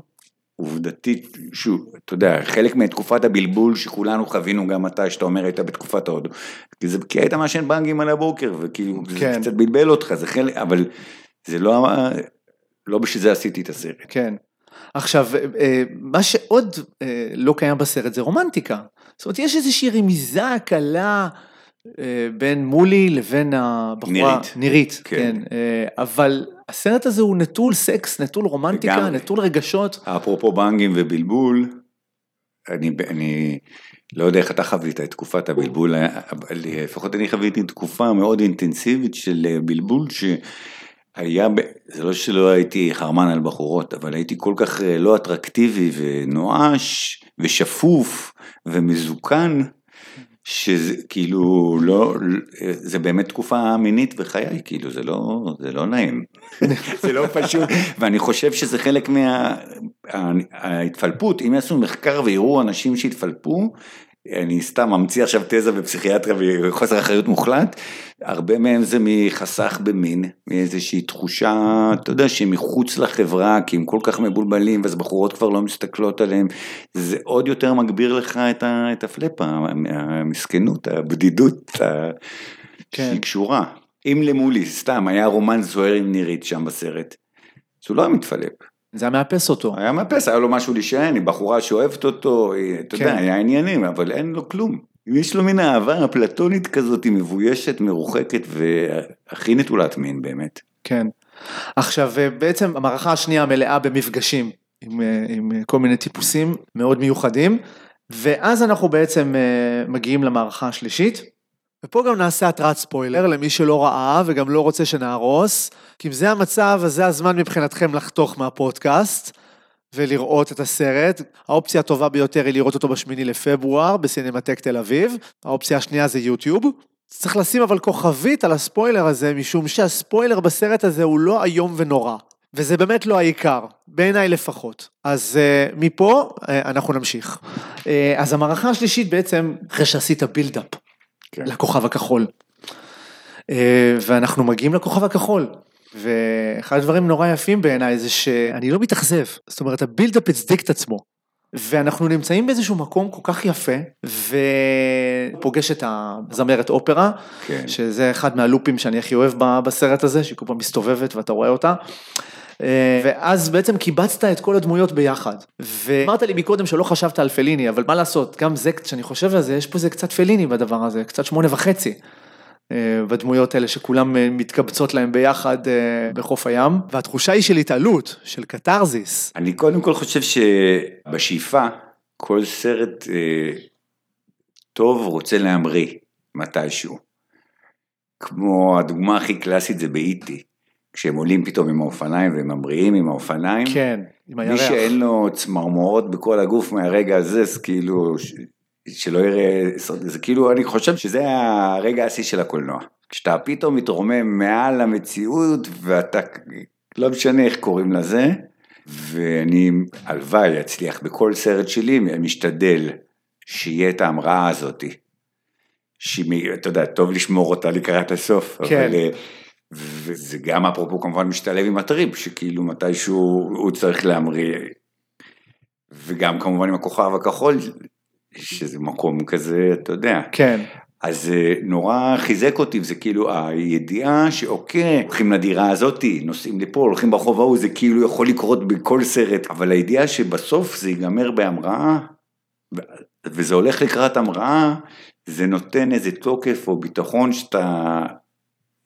עובדתית, שוב, אתה יודע, חלק מתקופת הבלבול שכולנו חווינו גם אתה, שאתה אומר היית בתקופת ההודו. כי זה כי היית מעשן בנגים על הבוקר, וכאילו כן. זה קצת בלבל אותך, זה חלק, אבל זה לא, לא בשביל זה עשיתי את הסרט. כן. עכשיו, אה, מה שעוד אה, לא קיים בסרט זה רומנטיקה. זאת אומרת, יש איזושהי רמיזה קלה אה, בין מולי לבין הבחורה, נירית, נירית כן. כן, אבל הסרט הזה הוא נטול סקס, נטול רומנטיקה, גם, נטול רגשות. אפרופו בנגים ובלבול, אני, אני לא יודע איך אתה חווית את תקופת הבלבול, לפחות אני חוויתי תקופה מאוד אינטנסיבית של בלבול, שהיה, זה לא שלא הייתי חרמן על בחורות, אבל הייתי כל כך לא אטרקטיבי ונואש ושפוף ומזוקן. שזה כאילו לא, זה באמת תקופה מינית בחיי, כאילו זה לא, זה לא נעים, זה לא פשוט, ואני חושב שזה חלק מההתפלפות, אם יעשו מחקר ויראו אנשים שהתפלפו, אני סתם ממציא עכשיו תזה בפסיכיאטריה וחוסר אחריות מוחלט, הרבה מהם זה מחסך במין, מאיזושהי תחושה, אתה יודע, שהם מחוץ לחברה, כי הם כל כך מבולבלים, ואז בחורות כבר לא מסתכלות עליהם, זה עוד יותר מגביר לך את, ה, את הפלאפה, המסכנות, הבדידות, כן. שהיא קשורה. אם למולי, סתם, היה רומן זוהר עם נירית שם בסרט, אז הוא לא היה מתפלפ. זה היה מאפס אותו. היה מאפס, היה לו משהו להישען, היא בחורה שאוהבת אותו, אתה כן. יודע, היה עניינים, אבל אין לו כלום. יש לו מין אהבה אפלטונית כזאת, היא מבוישת, מרוחקת והכי נטולת מין באמת. כן. עכשיו, בעצם המערכה השנייה מלאה במפגשים עם, עם כל מיני טיפוסים מאוד מיוחדים. ואז אנחנו בעצם uh, מגיעים למערכה השלישית, ופה גם נעשה התרעת ספוילר למי שלא ראה וגם לא רוצה שנהרוס, כי אם זה המצב, אז זה הזמן מבחינתכם לחתוך מהפודקאסט. ולראות את הסרט. האופציה הטובה ביותר היא לראות אותו בשמיני לפברואר בסינמטק תל אביב. האופציה השנייה זה יוטיוב. צריך לשים אבל כוכבית על הספוילר הזה, משום שהספוילר בסרט הזה הוא לא איום ונורא. וזה באמת לא העיקר, בעיניי לפחות. אז אה, מפה אה, אנחנו נמשיך. אה, אז המערכה השלישית בעצם, אחרי שעשית build-up כן. לכוכב הכחול. אה, ואנחנו מגיעים לכוכב הכחול. ואחד הדברים נורא יפים בעיניי זה שאני לא מתאכזב, זאת אומרת ה build-up הצדיק את עצמו. ואנחנו נמצאים באיזשהו מקום כל כך יפה, ופוגש את הזמרת אופרה, כן. שזה אחד מהלופים שאני הכי אוהב בסרט הזה, שהיא כל פעם מסתובבת ואתה רואה אותה. אה, ואז בעצם קיבצת את כל הדמויות ביחד. ואמרת לי מקודם שלא חשבת על פליני, אבל מה לעשות, גם זה, כשאני חושב על זה, יש פה איזה קצת פליני בדבר הזה, קצת שמונה וחצי. אה, בדמויות האלה שכולם אה, מתקבצות להם ביחד בחוף הים, והתחושה היא של התעלות, של קתרזיס. אני קודם כל חושב שבשאיפה, כל סרט טוב רוצה להמריא מתישהו. כמו הדוגמה הכי קלאסית זה באיטי. כשהם עולים פתאום עם האופניים והם ממריאים עם האופניים. כן, עם הירח. מי שאין לו צמרמורות בכל הגוף מהרגע הזה, אז כאילו שלא יראה, זה כאילו, אני חושב שזה הרגע השיא של הקולנוע. כשאתה פתאום מתרומם מעל המציאות ואתה, לא משנה איך קוראים לזה, ואני, הלוואי, אצליח בכל סרט שלי, משתדל שיהיה את ההמראה הזאתי. שאתה יודע, טוב לשמור אותה לקראת הסוף, כן. אבל... וזה גם אפרופו כמובן משתלב עם הטריפ, שכאילו מתישהו הוא צריך להמריא. וגם כמובן עם הכוכב הכחול, שזה מקום כזה, אתה יודע. כן. אז אה, נורא חיזק אותי, וזה כאילו הידיעה שאוקיי, הולכים לדירה הזאתי, נוסעים לפה, הולכים ברחוב ההוא, זה כאילו יכול לקרות בכל סרט, אבל הידיעה שבסוף זה ייגמר בהמראה, וזה הולך לקראת המראה, זה נותן איזה תוקף או ביטחון שאתה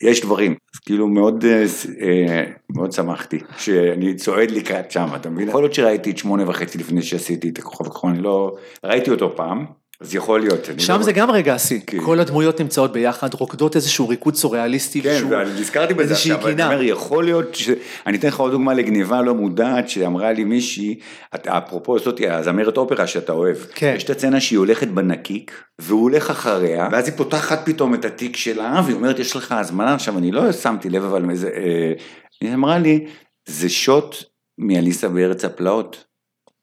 יש דברים, אז כאילו מאוד, אה, אה, מאוד שמחתי שאני צועד לקראת שם, אתה מבין? יכול להיות שראיתי את שמונה וחצי לפני שעשיתי את הכוכב הכחול, אני לא, ראיתי אותו פעם, אז יכול להיות. שם לא... זה גם רגע השיא, כן. כל הדמויות נמצאות ביחד, רוקדות איזשהו ריקוד סוריאליסטי. כן, ואני נזכרתי בזה עכשיו, אני אומר, יכול להיות. אני אתן לך עוד דוגמה לגניבה לא מודעת, שאמרה לי מישהי, אפרופו זאת הזמרת אופרה שאתה אוהב, כן. יש את הצצנה שהיא הולכת בנקיק, והוא הולך אחריה, ואז היא פותחת פתאום את התיק שלה, והיא אומרת, יש לך הזמנה, עכשיו אני לא שמתי לב, אבל אה, היא אמרה לי, זה שוט מאליסה בארץ הפלאות.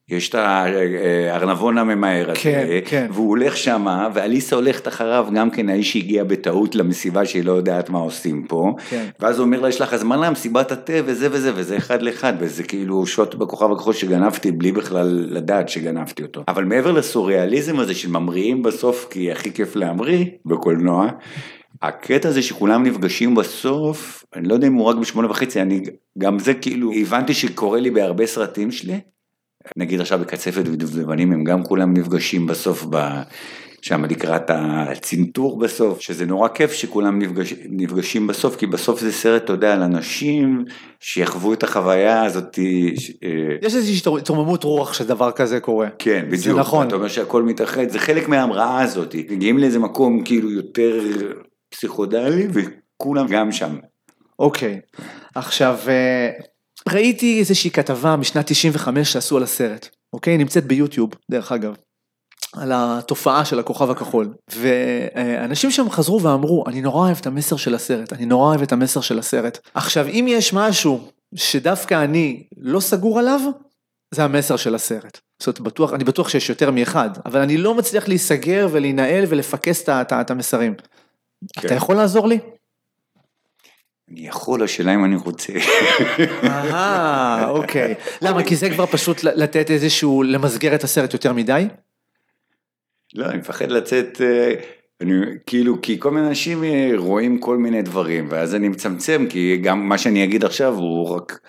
יש את הארנבון הממהר הזה, כן, כן. והוא הולך שמה, ואליסה הולכת אחריו, גם כן האיש שהגיע בטעות למסיבה שהיא לא יודעת מה עושים פה, כן. ואז הוא אומר לה, יש לך הזמנה, מסיבת התה וזה וזה, וזה אחד לאחד, וזה כאילו שוט בכוכב הכחול שגנבתי בלי בכלל לדעת שגנבתי אותו. אבל מעבר לסוריאליזם הזה של ממריאים בסוף, כי הכי כיף להמריא בקולנוע, הקטע הזה שכולם נפגשים בסוף, אני לא יודע אם הוא רק בשמונה וחצי, אני גם זה כאילו, הבנתי שקורה לי בהרבה סרטים שלי, נגיד עכשיו בקצפת ודובדבנים הם גם כולם נפגשים בסוף ב... שם לקראת הצנתור בסוף, שזה נורא כיף שכולם נפגש, נפגשים בסוף, כי בסוף זה סרט, אתה יודע, על אנשים שיחוו את החוויה הזאת. ש... אה, יש איזושהי התרוממות רוח שדבר כזה קורה. כן, בדיוק. זה נכון. אתה אומר שהכל מתאחד, זה חלק מההמראה הזאת. מגיעים לאיזה מקום כאילו יותר פסיכודלי, וכולם גם שם. אוקיי, עכשיו... ראיתי איזושהי כתבה משנת 95 שעשו על הסרט, אוקיי? נמצאת ביוטיוב, דרך אגב, על התופעה של הכוכב הכחול. ואנשים שם חזרו ואמרו, אני נורא אוהב את המסר של הסרט, אני נורא אוהב את המסר של הסרט. עכשיו, אם יש משהו שדווקא אני לא סגור עליו, זה המסר של הסרט. זאת אומרת, בטוח, אני בטוח שיש יותר מאחד, אבל אני לא מצליח להיסגר ולהינעל ולפקס את המסרים. כן. אתה יכול לעזור לי? אני יכול, השאלה אם אני רוצה. אהה, אוקיי. למה? כי זה כבר פשוט לתת איזשהו, למסגר את הסרט יותר מדי? לא, אני מפחד לצאת, אה, אני, כאילו, כי כל מיני אנשים אה, רואים כל מיני דברים, ואז אני מצמצם, כי גם מה שאני אגיד עכשיו הוא רק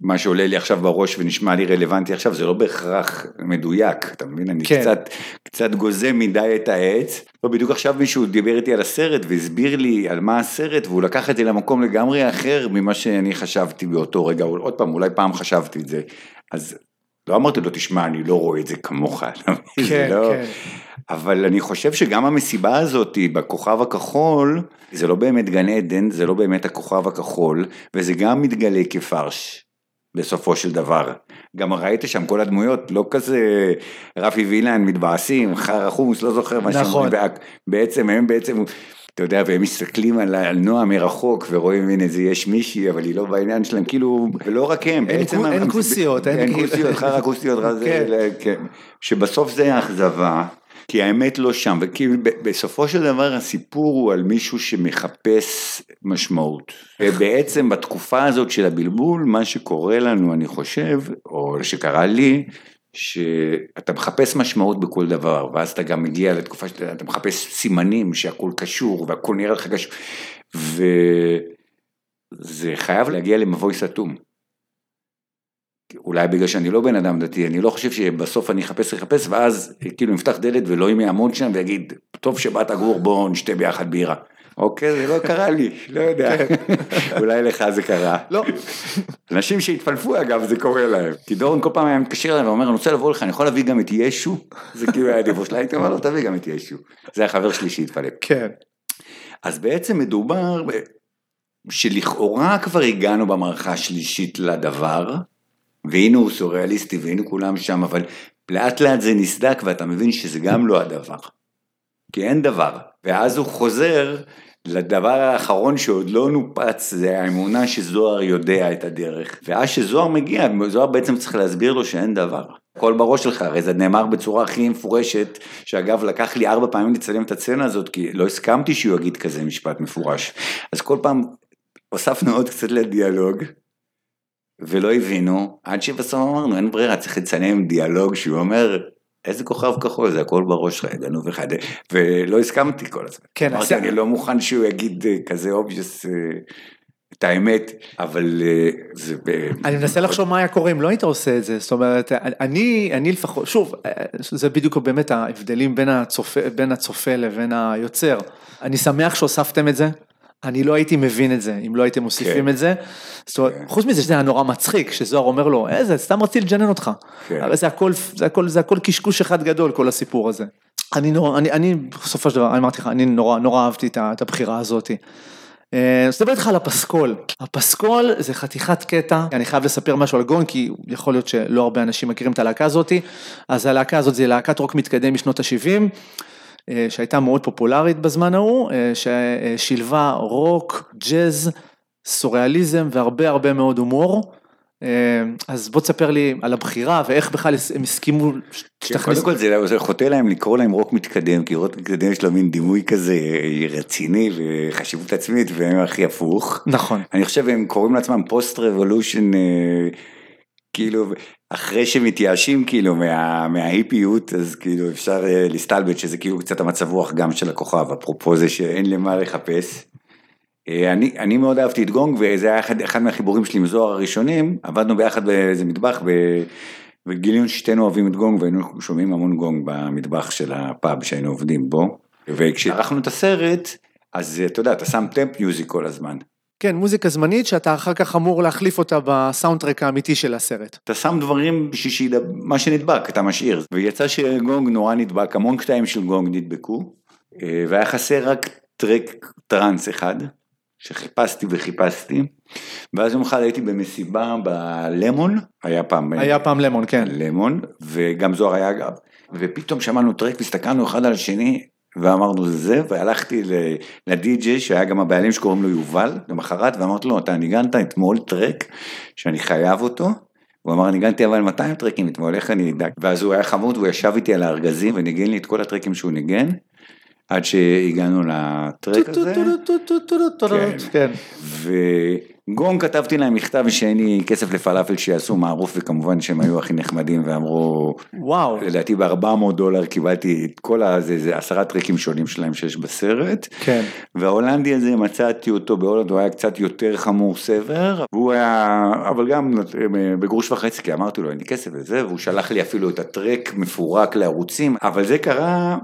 מה שעולה לי עכשיו בראש ונשמע לי רלוונטי עכשיו, זה לא בהכרח מדויק, אתה מבין? אני כן. קצת, קצת גוזם מדי את העץ. לא, בדיוק עכשיו מישהו דיבר איתי על הסרט והסביר לי על מה הסרט, והוא לקח את זה למקום לגמרי אחר ממה שאני חשבתי באותו רגע, עוד פעם, אולי פעם חשבתי את זה. אז לא אמרתי לו, תשמע, אני לא רואה את זה כמוך, זה כן, לא... כן. אבל אני חושב שגם המסיבה הזאת בכוכב הכחול, זה לא באמת גן עדן, זה לא באמת הכוכב הכחול, וזה גם מתגלה כפרש, בסופו של דבר. גם ראית שם כל הדמויות, לא כזה רפי וילן מתבאסים, חרא חומוס, לא זוכר מה נכון. שאומרים, בעצם הם בעצם... אתה יודע, והם מסתכלים על, על נועה מרחוק ורואים, הנה, זה יש מישהי, אבל היא לא בעניין שלהם, כאילו, ולא רק הם, אין בעצם... אין הם- כוסיות, אין אין כאילו- כוסיות, חרא כוסיות, כן. כן. שבסוף זה האכזבה, כי האמת לא שם, ב- בסופו של דבר הסיפור הוא על מישהו שמחפש משמעות. ובעצם בתקופה הזאת של הבלבול, מה שקורה לנו, אני חושב, או שקרה לי, שאתה מחפש משמעות בכל דבר, ואז אתה גם מגיע לתקופה שאתה מחפש סימנים שהכל קשור והכל נראה לך קשור, וזה חייב להגיע למבוי סתום. אולי בגלל שאני לא בן אדם דתי, אני לא חושב שבסוף אני אחפש לחפש, ואז כאילו נפתח דלת ואלוהים יעמוד שם ויגיד, טוב שבאת גור בוא נשתה ביחד בירה. אוקיי, זה לא קרה לי, לא יודע, אולי לך זה קרה. לא, אנשים שהתפלפו אגב, זה קורה להם. כי דורון כל פעם היה מתקשר אליי ואומר, אני רוצה לבוא לך, אני יכול להביא גם את ישו? זה כאילו היה הדיבור שלה, הייתי אומר לו, תביא גם את ישו. זה החבר שלי שהתפלפ. כן. אז בעצם מדובר. שלכאורה כבר הגענו במערכה השלישית לדבר, והנה הוא סוריאליסטי והנה כולם שם, אבל לאט לאט זה נסדק ואתה מבין שזה גם לא הדבר. כי אין דבר. ואז הוא חוזר לדבר האחרון שעוד לא נופץ, זה האמונה שזוהר יודע את הדרך. ואז שזוהר מגיע, זוהר בעצם צריך להסביר לו שאין דבר. הכל בראש שלך, הרי זה נאמר בצורה הכי מפורשת, שאגב לקח לי ארבע פעמים לצלם את הסצנה הזאת, כי לא הסכמתי שהוא יגיד כזה משפט מפורש. אז כל פעם הוספנו עוד קצת לדיאלוג, ולא הבינו, עד שבסוף אמרנו, אין ברירה, צריך לצלם דיאלוג שהוא אומר, איזה כוכב כחול, זה הכל בראש שלך, ידענו וחד... ולא הסכמתי כל הזמן. כן, אמרתי, עשה- אני לא מוכן שהוא יגיד אה, כזה obvious את האמת, אבל אה, זה... אני מנסה לחשוב מה היה קורה אם לא היית עושה את זה, זאת אומרת, אני, אני לפחות, שוב, זה בדיוק באמת ההבדלים בין הצופה, בין הצופה לבין היוצר. אני שמח שהוספתם את זה, אני לא הייתי מבין את זה אם לא הייתם מוסיפים כן. את זה. זאת אומרת, כן. חוץ מזה שזה היה נורא מצחיק, שזוהר אומר לו, איזה, סתם רציתי לג'נן אותך. כן. הרי זה הכל, זה הכל, זה הכל קשקוש אחד גדול, כל הסיפור הזה. אני נורא, אני, אני, בסופו של דבר, אני אמרתי לך, אני נורא, נורא אהבתי את הבחירה הזאתי. אה, אז נדבר איתך על הפסקול. הפסקול זה חתיכת קטע, אני חייב לספר משהו על גון, כי יכול להיות שלא הרבה אנשים מכירים את הלהקה הזאתי. אז הלהקה הזאת זה להקת רוק מתקדם משנות ה-70, שהייתה מאוד פופולרית בזמן ההוא, אה, ששילבה רוק, ג'אז, סוריאליזם והרבה הרבה מאוד הומור. אה, אז בוא תספר לי על הבחירה ואיך בכלל הם הסכימו כן, שתכניס... קודם כל זה, זה חוטא להם לקרוא להם רוק מתקדם, כי רוק מתקדם יש לו מין דימוי כזה אה, רציני וחשיבות עצמית, והם הכי הפוך. נכון. אני חושב הם קוראים לעצמם post revolution, כאילו אחרי שמתייאשים כאילו מה, מההיפיות אז כאילו אפשר אה, להסתלבט שזה כאילו קצת המצב רוח גם של הכוכב, אפרופו זה שאין למה לחפש. אה, אני, אני מאוד אהבתי את גונג וזה היה אחד, אחד מהחיבורים שלי עם זוהר הראשונים, עבדנו ביחד באיזה מטבח ב, וגילינו ששתינו אוהבים את גונג והיינו שומעים המון גונג במטבח של הפאב שהיינו עובדים בו. וכשערכנו את הסרט, אז אתה יודע, אתה שם טמפ מיוזיק כל הזמן. כן, מוזיקה זמנית שאתה אחר כך אמור להחליף אותה בסאונדטרק האמיתי של הסרט. אתה שם דברים בשביל מה שנדבק, אתה משאיר. ויצא שגונג נורא נדבק, המון קטעים של גונג נדבקו, אה, והיה חסר רק טרק טראנס אחד, שחיפשתי וחיפשתי, ואז יום אחד הייתי במסיבה בלמון, היה פעם... היה פעם למון, כן. למון, וגם זוהר היה אגב, ופתאום שמענו טרק והסתכלנו אחד על השני, ואמרנו זה זה, והלכתי לדי-ג'יי שהיה גם הבעלים שקוראים לו יובל, למחרת, ואמרתי לו, אתה ניגנת אתמול טרק שאני חייב אותו, הוא אמר, ניגנתי אבל 200 טרקים אתמול, איך אני אדאג? ואז הוא היה חמוד, והוא ישב איתי על הארגזים וניגן לי את כל הטרקים שהוא ניגן, עד שהגענו ל track הזה. כן. וגון כתבתי להם מכתב שאין לי כסף לפלאפל שיעשו מערוף, וכמובן שהם היו הכי נחמדים ואמרו, וואו. לדעתי ב-400 דולר קיבלתי את כל ה... זה, זה עשרה track ים שונים שלהם שיש בסרט. כן. וההולנדי הזה מצאתי אותו בהולנד, הוא היה קצת יותר חמור סבר, והוא היה, אבל גם בגרוש וחצי, כי אמרתי לו אין לי כסף וזה, והוא שלח לי אפילו את ה track מפורק לערוצים, אבל זה קרה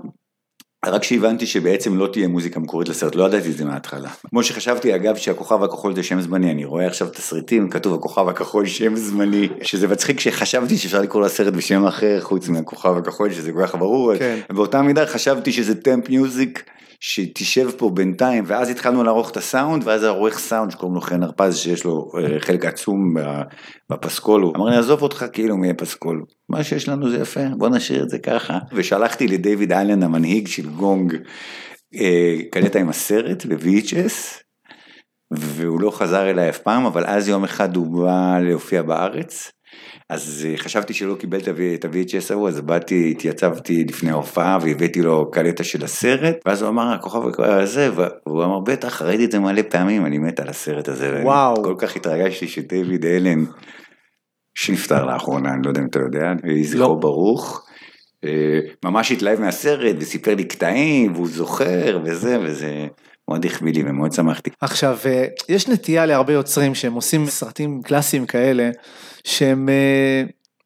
רק שהבנתי שבעצם לא תהיה מוזיקה מקורית לסרט, לא ידעתי את זה מההתחלה. כמו שחשבתי אגב שהכוכב הכחול זה שם זמני, אני רואה עכשיו תסריטים, כתוב הכוכב הכחול שם זמני, שזה מצחיק שחשבתי שאפשר לקרוא לסרט בשם אחר חוץ מהכוכב הכחול, שזה כל כך ברור, כן. באותה מידה חשבתי שזה טמפ מיוזיק. שתשב פה בינתיים, ואז התחלנו לערוך את הסאונד, ואז העורך סאונד שקוראים לו חן הרפז, שיש לו אה, חלק עצום בפסקול, הוא אמר לי, עזוב אותך כאילו מי פסקול, מה שיש לנו זה יפה, בוא נשאיר את זה ככה. ושלחתי לדיוויד אלן, המנהיג של גונג, אה, קלטה עם הסרט ב-VHS, והוא לא חזר אליי אף פעם, אבל אז יום אחד הוא בא להופיע בארץ. אז אה, חשבתי שלא קיבל את ה-VHS ההוא, אז באתי, התייצבתי לפני ההופעה והבאתי לו קלטה של הסרט, ואז הוא אמר, הכוכב הזה, והוא אמר, בטח, ראיתי את זה מלא פעמים, אני מת על הסרט הזה. וואו. כל כך התרגשתי שדייוויד אלן, שנפטר לאחרונה, אני לא יודע אם אתה יודע, יהי זכרו לא. ברוך. אה, ממש התלהב מהסרט וסיפר לי קטעים והוא זוכר וזה וזה מאוד החביא לי ומאוד שמחתי. עכשיו, אה, יש נטייה להרבה יוצרים שהם עושים סרטים קלאסיים כאלה, שהם אה,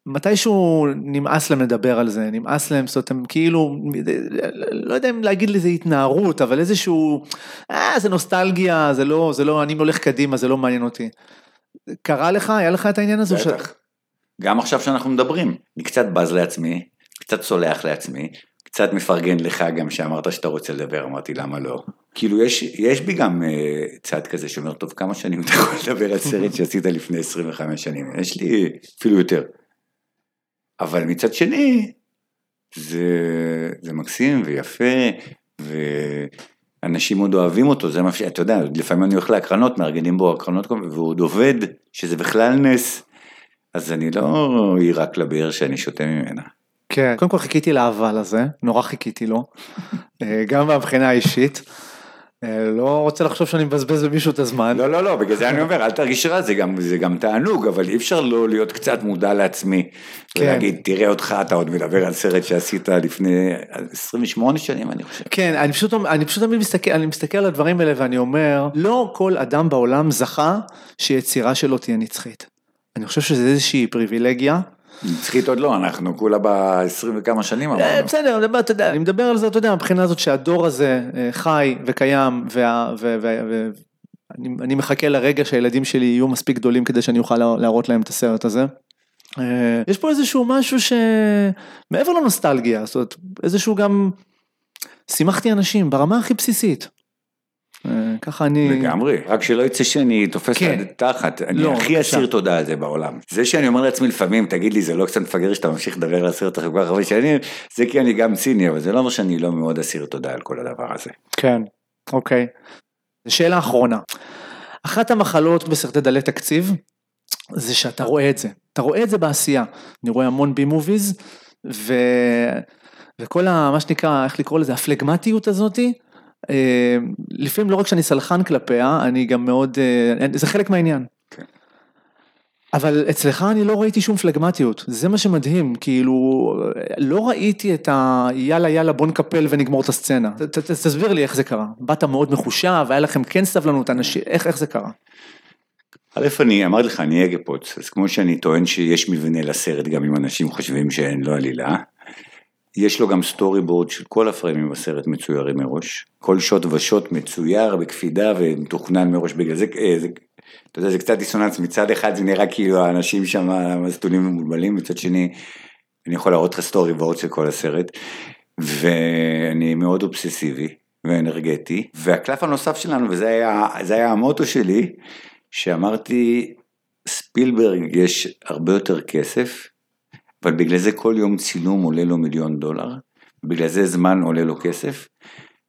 מתישהו נמאס להם לדבר על זה, נמאס להם, זאת אומרת, הם כאילו, לא יודע אם להגיד לזה התנערות, אבל איזשהו, אה, זה נוסטלגיה, זה לא, זה לא, אני הולך קדימה, זה לא מעניין אותי. קרה לך, היה לך את העניין הזה? בטח. גם עכשיו שאנחנו מדברים, אני קצת בז לעצמי, קצת סולח לעצמי, קצת מפרגן לך גם שאמרת שאתה רוצה לדבר, אמרתי למה לא. כאילו יש, יש בי גם uh, צד כזה שאומר, טוב, כמה שנים אתה יכול לדבר על סרט שעשית לפני 25 שנים? יש לי אפילו יותר. אבל מצד שני, זה, זה מקסים ויפה, ואנשים עוד אוהבים אותו, זה מה ש... אתה יודע, לפעמים אני הולך להקרנות, מארגנים בו הקרנות, והוא עוד עובד, שזה בכלל נס, אז אני לא עיראק לבאר שאני שותה ממנה. כן, קודם כל חיכיתי לאבל הזה, נורא חיכיתי לו, אה, גם מהבחינה האישית. אה, לא רוצה לחשוב שאני מבזבז במישהו את הזמן. לא, לא, לא, בגלל זה אני אומר, אל תרגיש רע, זה גם, זה גם תענוג, אבל אי אפשר לא להיות קצת מודע לעצמי. כן. ולהגיד, תראה אותך, אתה עוד מדבר על סרט שעשית לפני 28 שנים, אני חושב. כן, אני פשוט, אני פשוט תמיד מסתכל, אני מסתכל על הדברים האלה ואני אומר, לא כל אדם בעולם זכה שיצירה שלו תהיה נצחית. אני חושב שזה איזושהי פריבילגיה. נצחית עוד לא, אנחנו כולה ב-20 וכמה שנים אה, אמרנו. בסדר, אני מדבר, אתה יודע, אני מדבר על זה, אתה יודע, מבחינה הזאת שהדור הזה אה, חי וקיים, וה- ו- ו- ו- אני אני מחכה לרגע שהילדים שלי יהיו מספיק גדולים כדי שאני אוכל לה- להראות להם את הסרט הזה. אה, יש פה איזשהו משהו שמעבר לנוסטלגיה, זאת אומרת, איזשהו גם, שימחתי אנשים ברמה הכי בסיסית. ככה אני... לגמרי, רק שלא יצא שאני תופס כן. את תחת, אני לא, הכי. אסיר תודה על זה בעולם. זה שאני אומר לעצמי לפעמים, תגיד לי, זה לא קצת מפגר שאתה ממשיך לדבר על הסרט אחרי כל כך הרבה שנים, זה כי אני גם ציני, אבל זה לא אומר שאני לא מאוד אסיר תודה על כל הדבר הזה. כן, אוקיי. שאלה אחרונה. אחת המחלות בסרטי דלי תקציב, זה שאתה רואה את זה. אתה רואה את זה בעשייה. אני רואה המון בי מוביז, ו... וכל ה... מה שנקרא, איך לקרוא לזה, הפלגמטיות הזאתי, לפעמים לא רק שאני סלחן כלפיה, אני גם מאוד, אה, זה חלק מהעניין. כן. אבל אצלך אני לא ראיתי שום פלגמטיות, זה מה שמדהים, כאילו, לא ראיתי את ה... יאללה יאללה בוא נקפל ונגמור את הסצנה. ת, ת, תסביר לי איך זה קרה. באת מאוד מחושב, היה לכם כן סבלנות, אנשים, איך, איך זה קרה? א', אני אמרתי לך, אני אגפוץ, אז כמו שאני טוען שיש מבנה לסרט, גם אם אנשים חושבים שאין לו עלילה, יש לו גם storyboard של כל הפריימים בסרט מצוירים מראש, כל שוט ושוט מצויר בקפידה ומתוכנן מראש, בגלל זה, אה, זה אתה יודע, זה קצת דיסוננס, מצד אחד זה נראה כאילו האנשים שם מסטולים ומבולבלים, מצד שני, אני יכול להראות לך storyboard של כל הסרט, ואני מאוד אובססיבי ואנרגטי, והקלף הנוסף שלנו, וזה היה, היה המוטו שלי, שאמרתי, ספילברג יש הרבה יותר כסף, אבל בגלל זה כל יום צילום עולה לו מיליון דולר, בגלל זה זמן עולה לו כסף.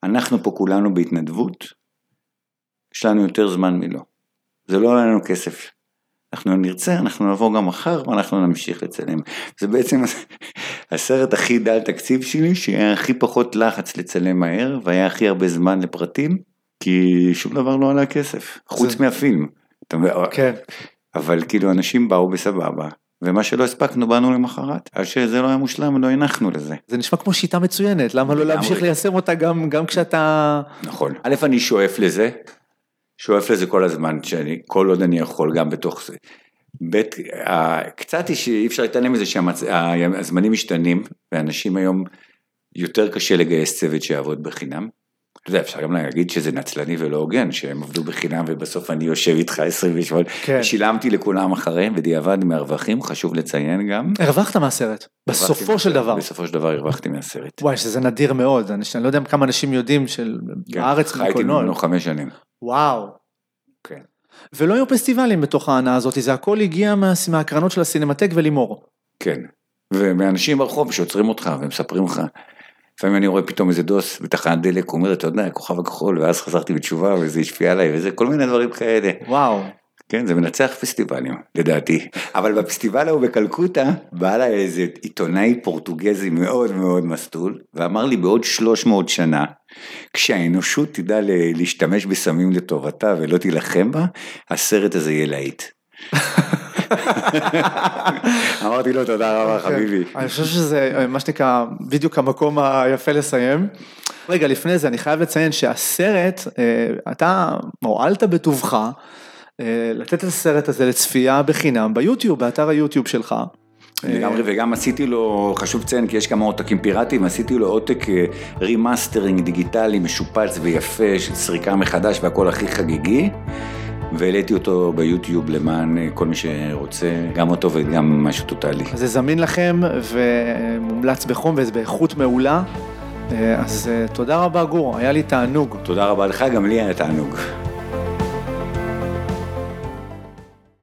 אנחנו פה כולנו בהתנדבות, יש לנו יותר זמן מלא. זה לא עולה לנו כסף. אנחנו נרצה, אנחנו נבוא גם מחר ואנחנו נמשיך לצלם. זה בעצם הסרט הכי דל תקציב שלי, שהיה הכי פחות לחץ לצלם מהר, והיה הכי הרבה זמן לפרטים, כי שום דבר לא עלה כסף, חוץ זה- מהפילם. אתה? כן. אבל כאילו אנשים באו בסבבה, ומה שלא הספקנו באנו למחרת. עד שזה לא היה מושלם, לא הנחנו לזה. זה נשמע כמו שיטה מצוינת, למה לא. להמשיך ליישם אותה גם, גם כשאתה... נכון. א', אני שואף לזה, שואף לזה כל הזמן, שאני, כל עוד אני יכול גם בתוך זה. ב', ה- קצת שאי אפשר להתעלם מזה שהזמנים משתנים, ואנשים היום יותר קשה לגייס צוות שיעבוד בחינם. אתה יודע, אפשר גם להגיד שזה נצלני ולא הוגן, שהם עבדו בחינם ובסוף אני יושב איתך 28, כן. שילמתי לכולם אחריהם בדיעבד מהרווחים, חשוב לציין גם. הרווחת מהסרט, בסופו של דבר. בסופו של דבר הרווחתי מהסרט. וואי, שזה נדיר מאוד, אני אני לא יודע כמה אנשים יודעים של כן, בארץ חייתי בקולנוע. ממנו חמש שנים. וואו. כן. ולא היו פסטיבלים בתוך ההנאה הזאת, זה הכל הגיע מה- מהקרנות של הסינמטק ולימור. כן. ומאנשים ברחוב שעוצרים אותך ומספרים לך. לפעמים אני רואה פתאום איזה דוס בתחנת דלק, הוא אומר, אתה יודע, כוכב הכחול, ואז חזרתי בתשובה וזה השפיע עליי, וזה כל מיני דברים כאלה. וואו. כן, זה מנצח פסטיבלים, לדעתי. אבל בפסטיבל ההוא בקלקוטה, בא אליי איזה עיתונאי פורטוגזי מאוד מאוד מסטול, ואמר לי בעוד 300 שנה, כשהאנושות תדע להשתמש בסמים לטובתה ולא תילחם בה, הסרט הזה יהיה להיט. אמרתי לו תודה רבה חביבי. כן. אני חושב שזה אה, מה שנקרא בדיוק המקום היפה לסיים. רגע, לפני זה אני חייב לציין שהסרט, אה, אתה הואלת בטובך אה, לתת את הסרט הזה לצפייה בחינם ביוטיוב, באתר היוטיוב שלך. לגמרי, וגם עשיתי לו, חשוב לציין כי יש כמה עותקים פיראטיים, עשיתי לו עותק remastering דיגיטלי משופץ ויפה של סריקה מחדש והכל הכי חגיגי. והעליתי אותו ביוטיוב למען אה, כל מי שרוצה, גם אותו וגם משהו טוטאלי. אז זה זמין לכם ומומלץ בחום וזה באיכות מעולה. אה, אז אה, תודה רבה גור, היה לי תענוג. תודה רבה לך, גם לי היה תענוג.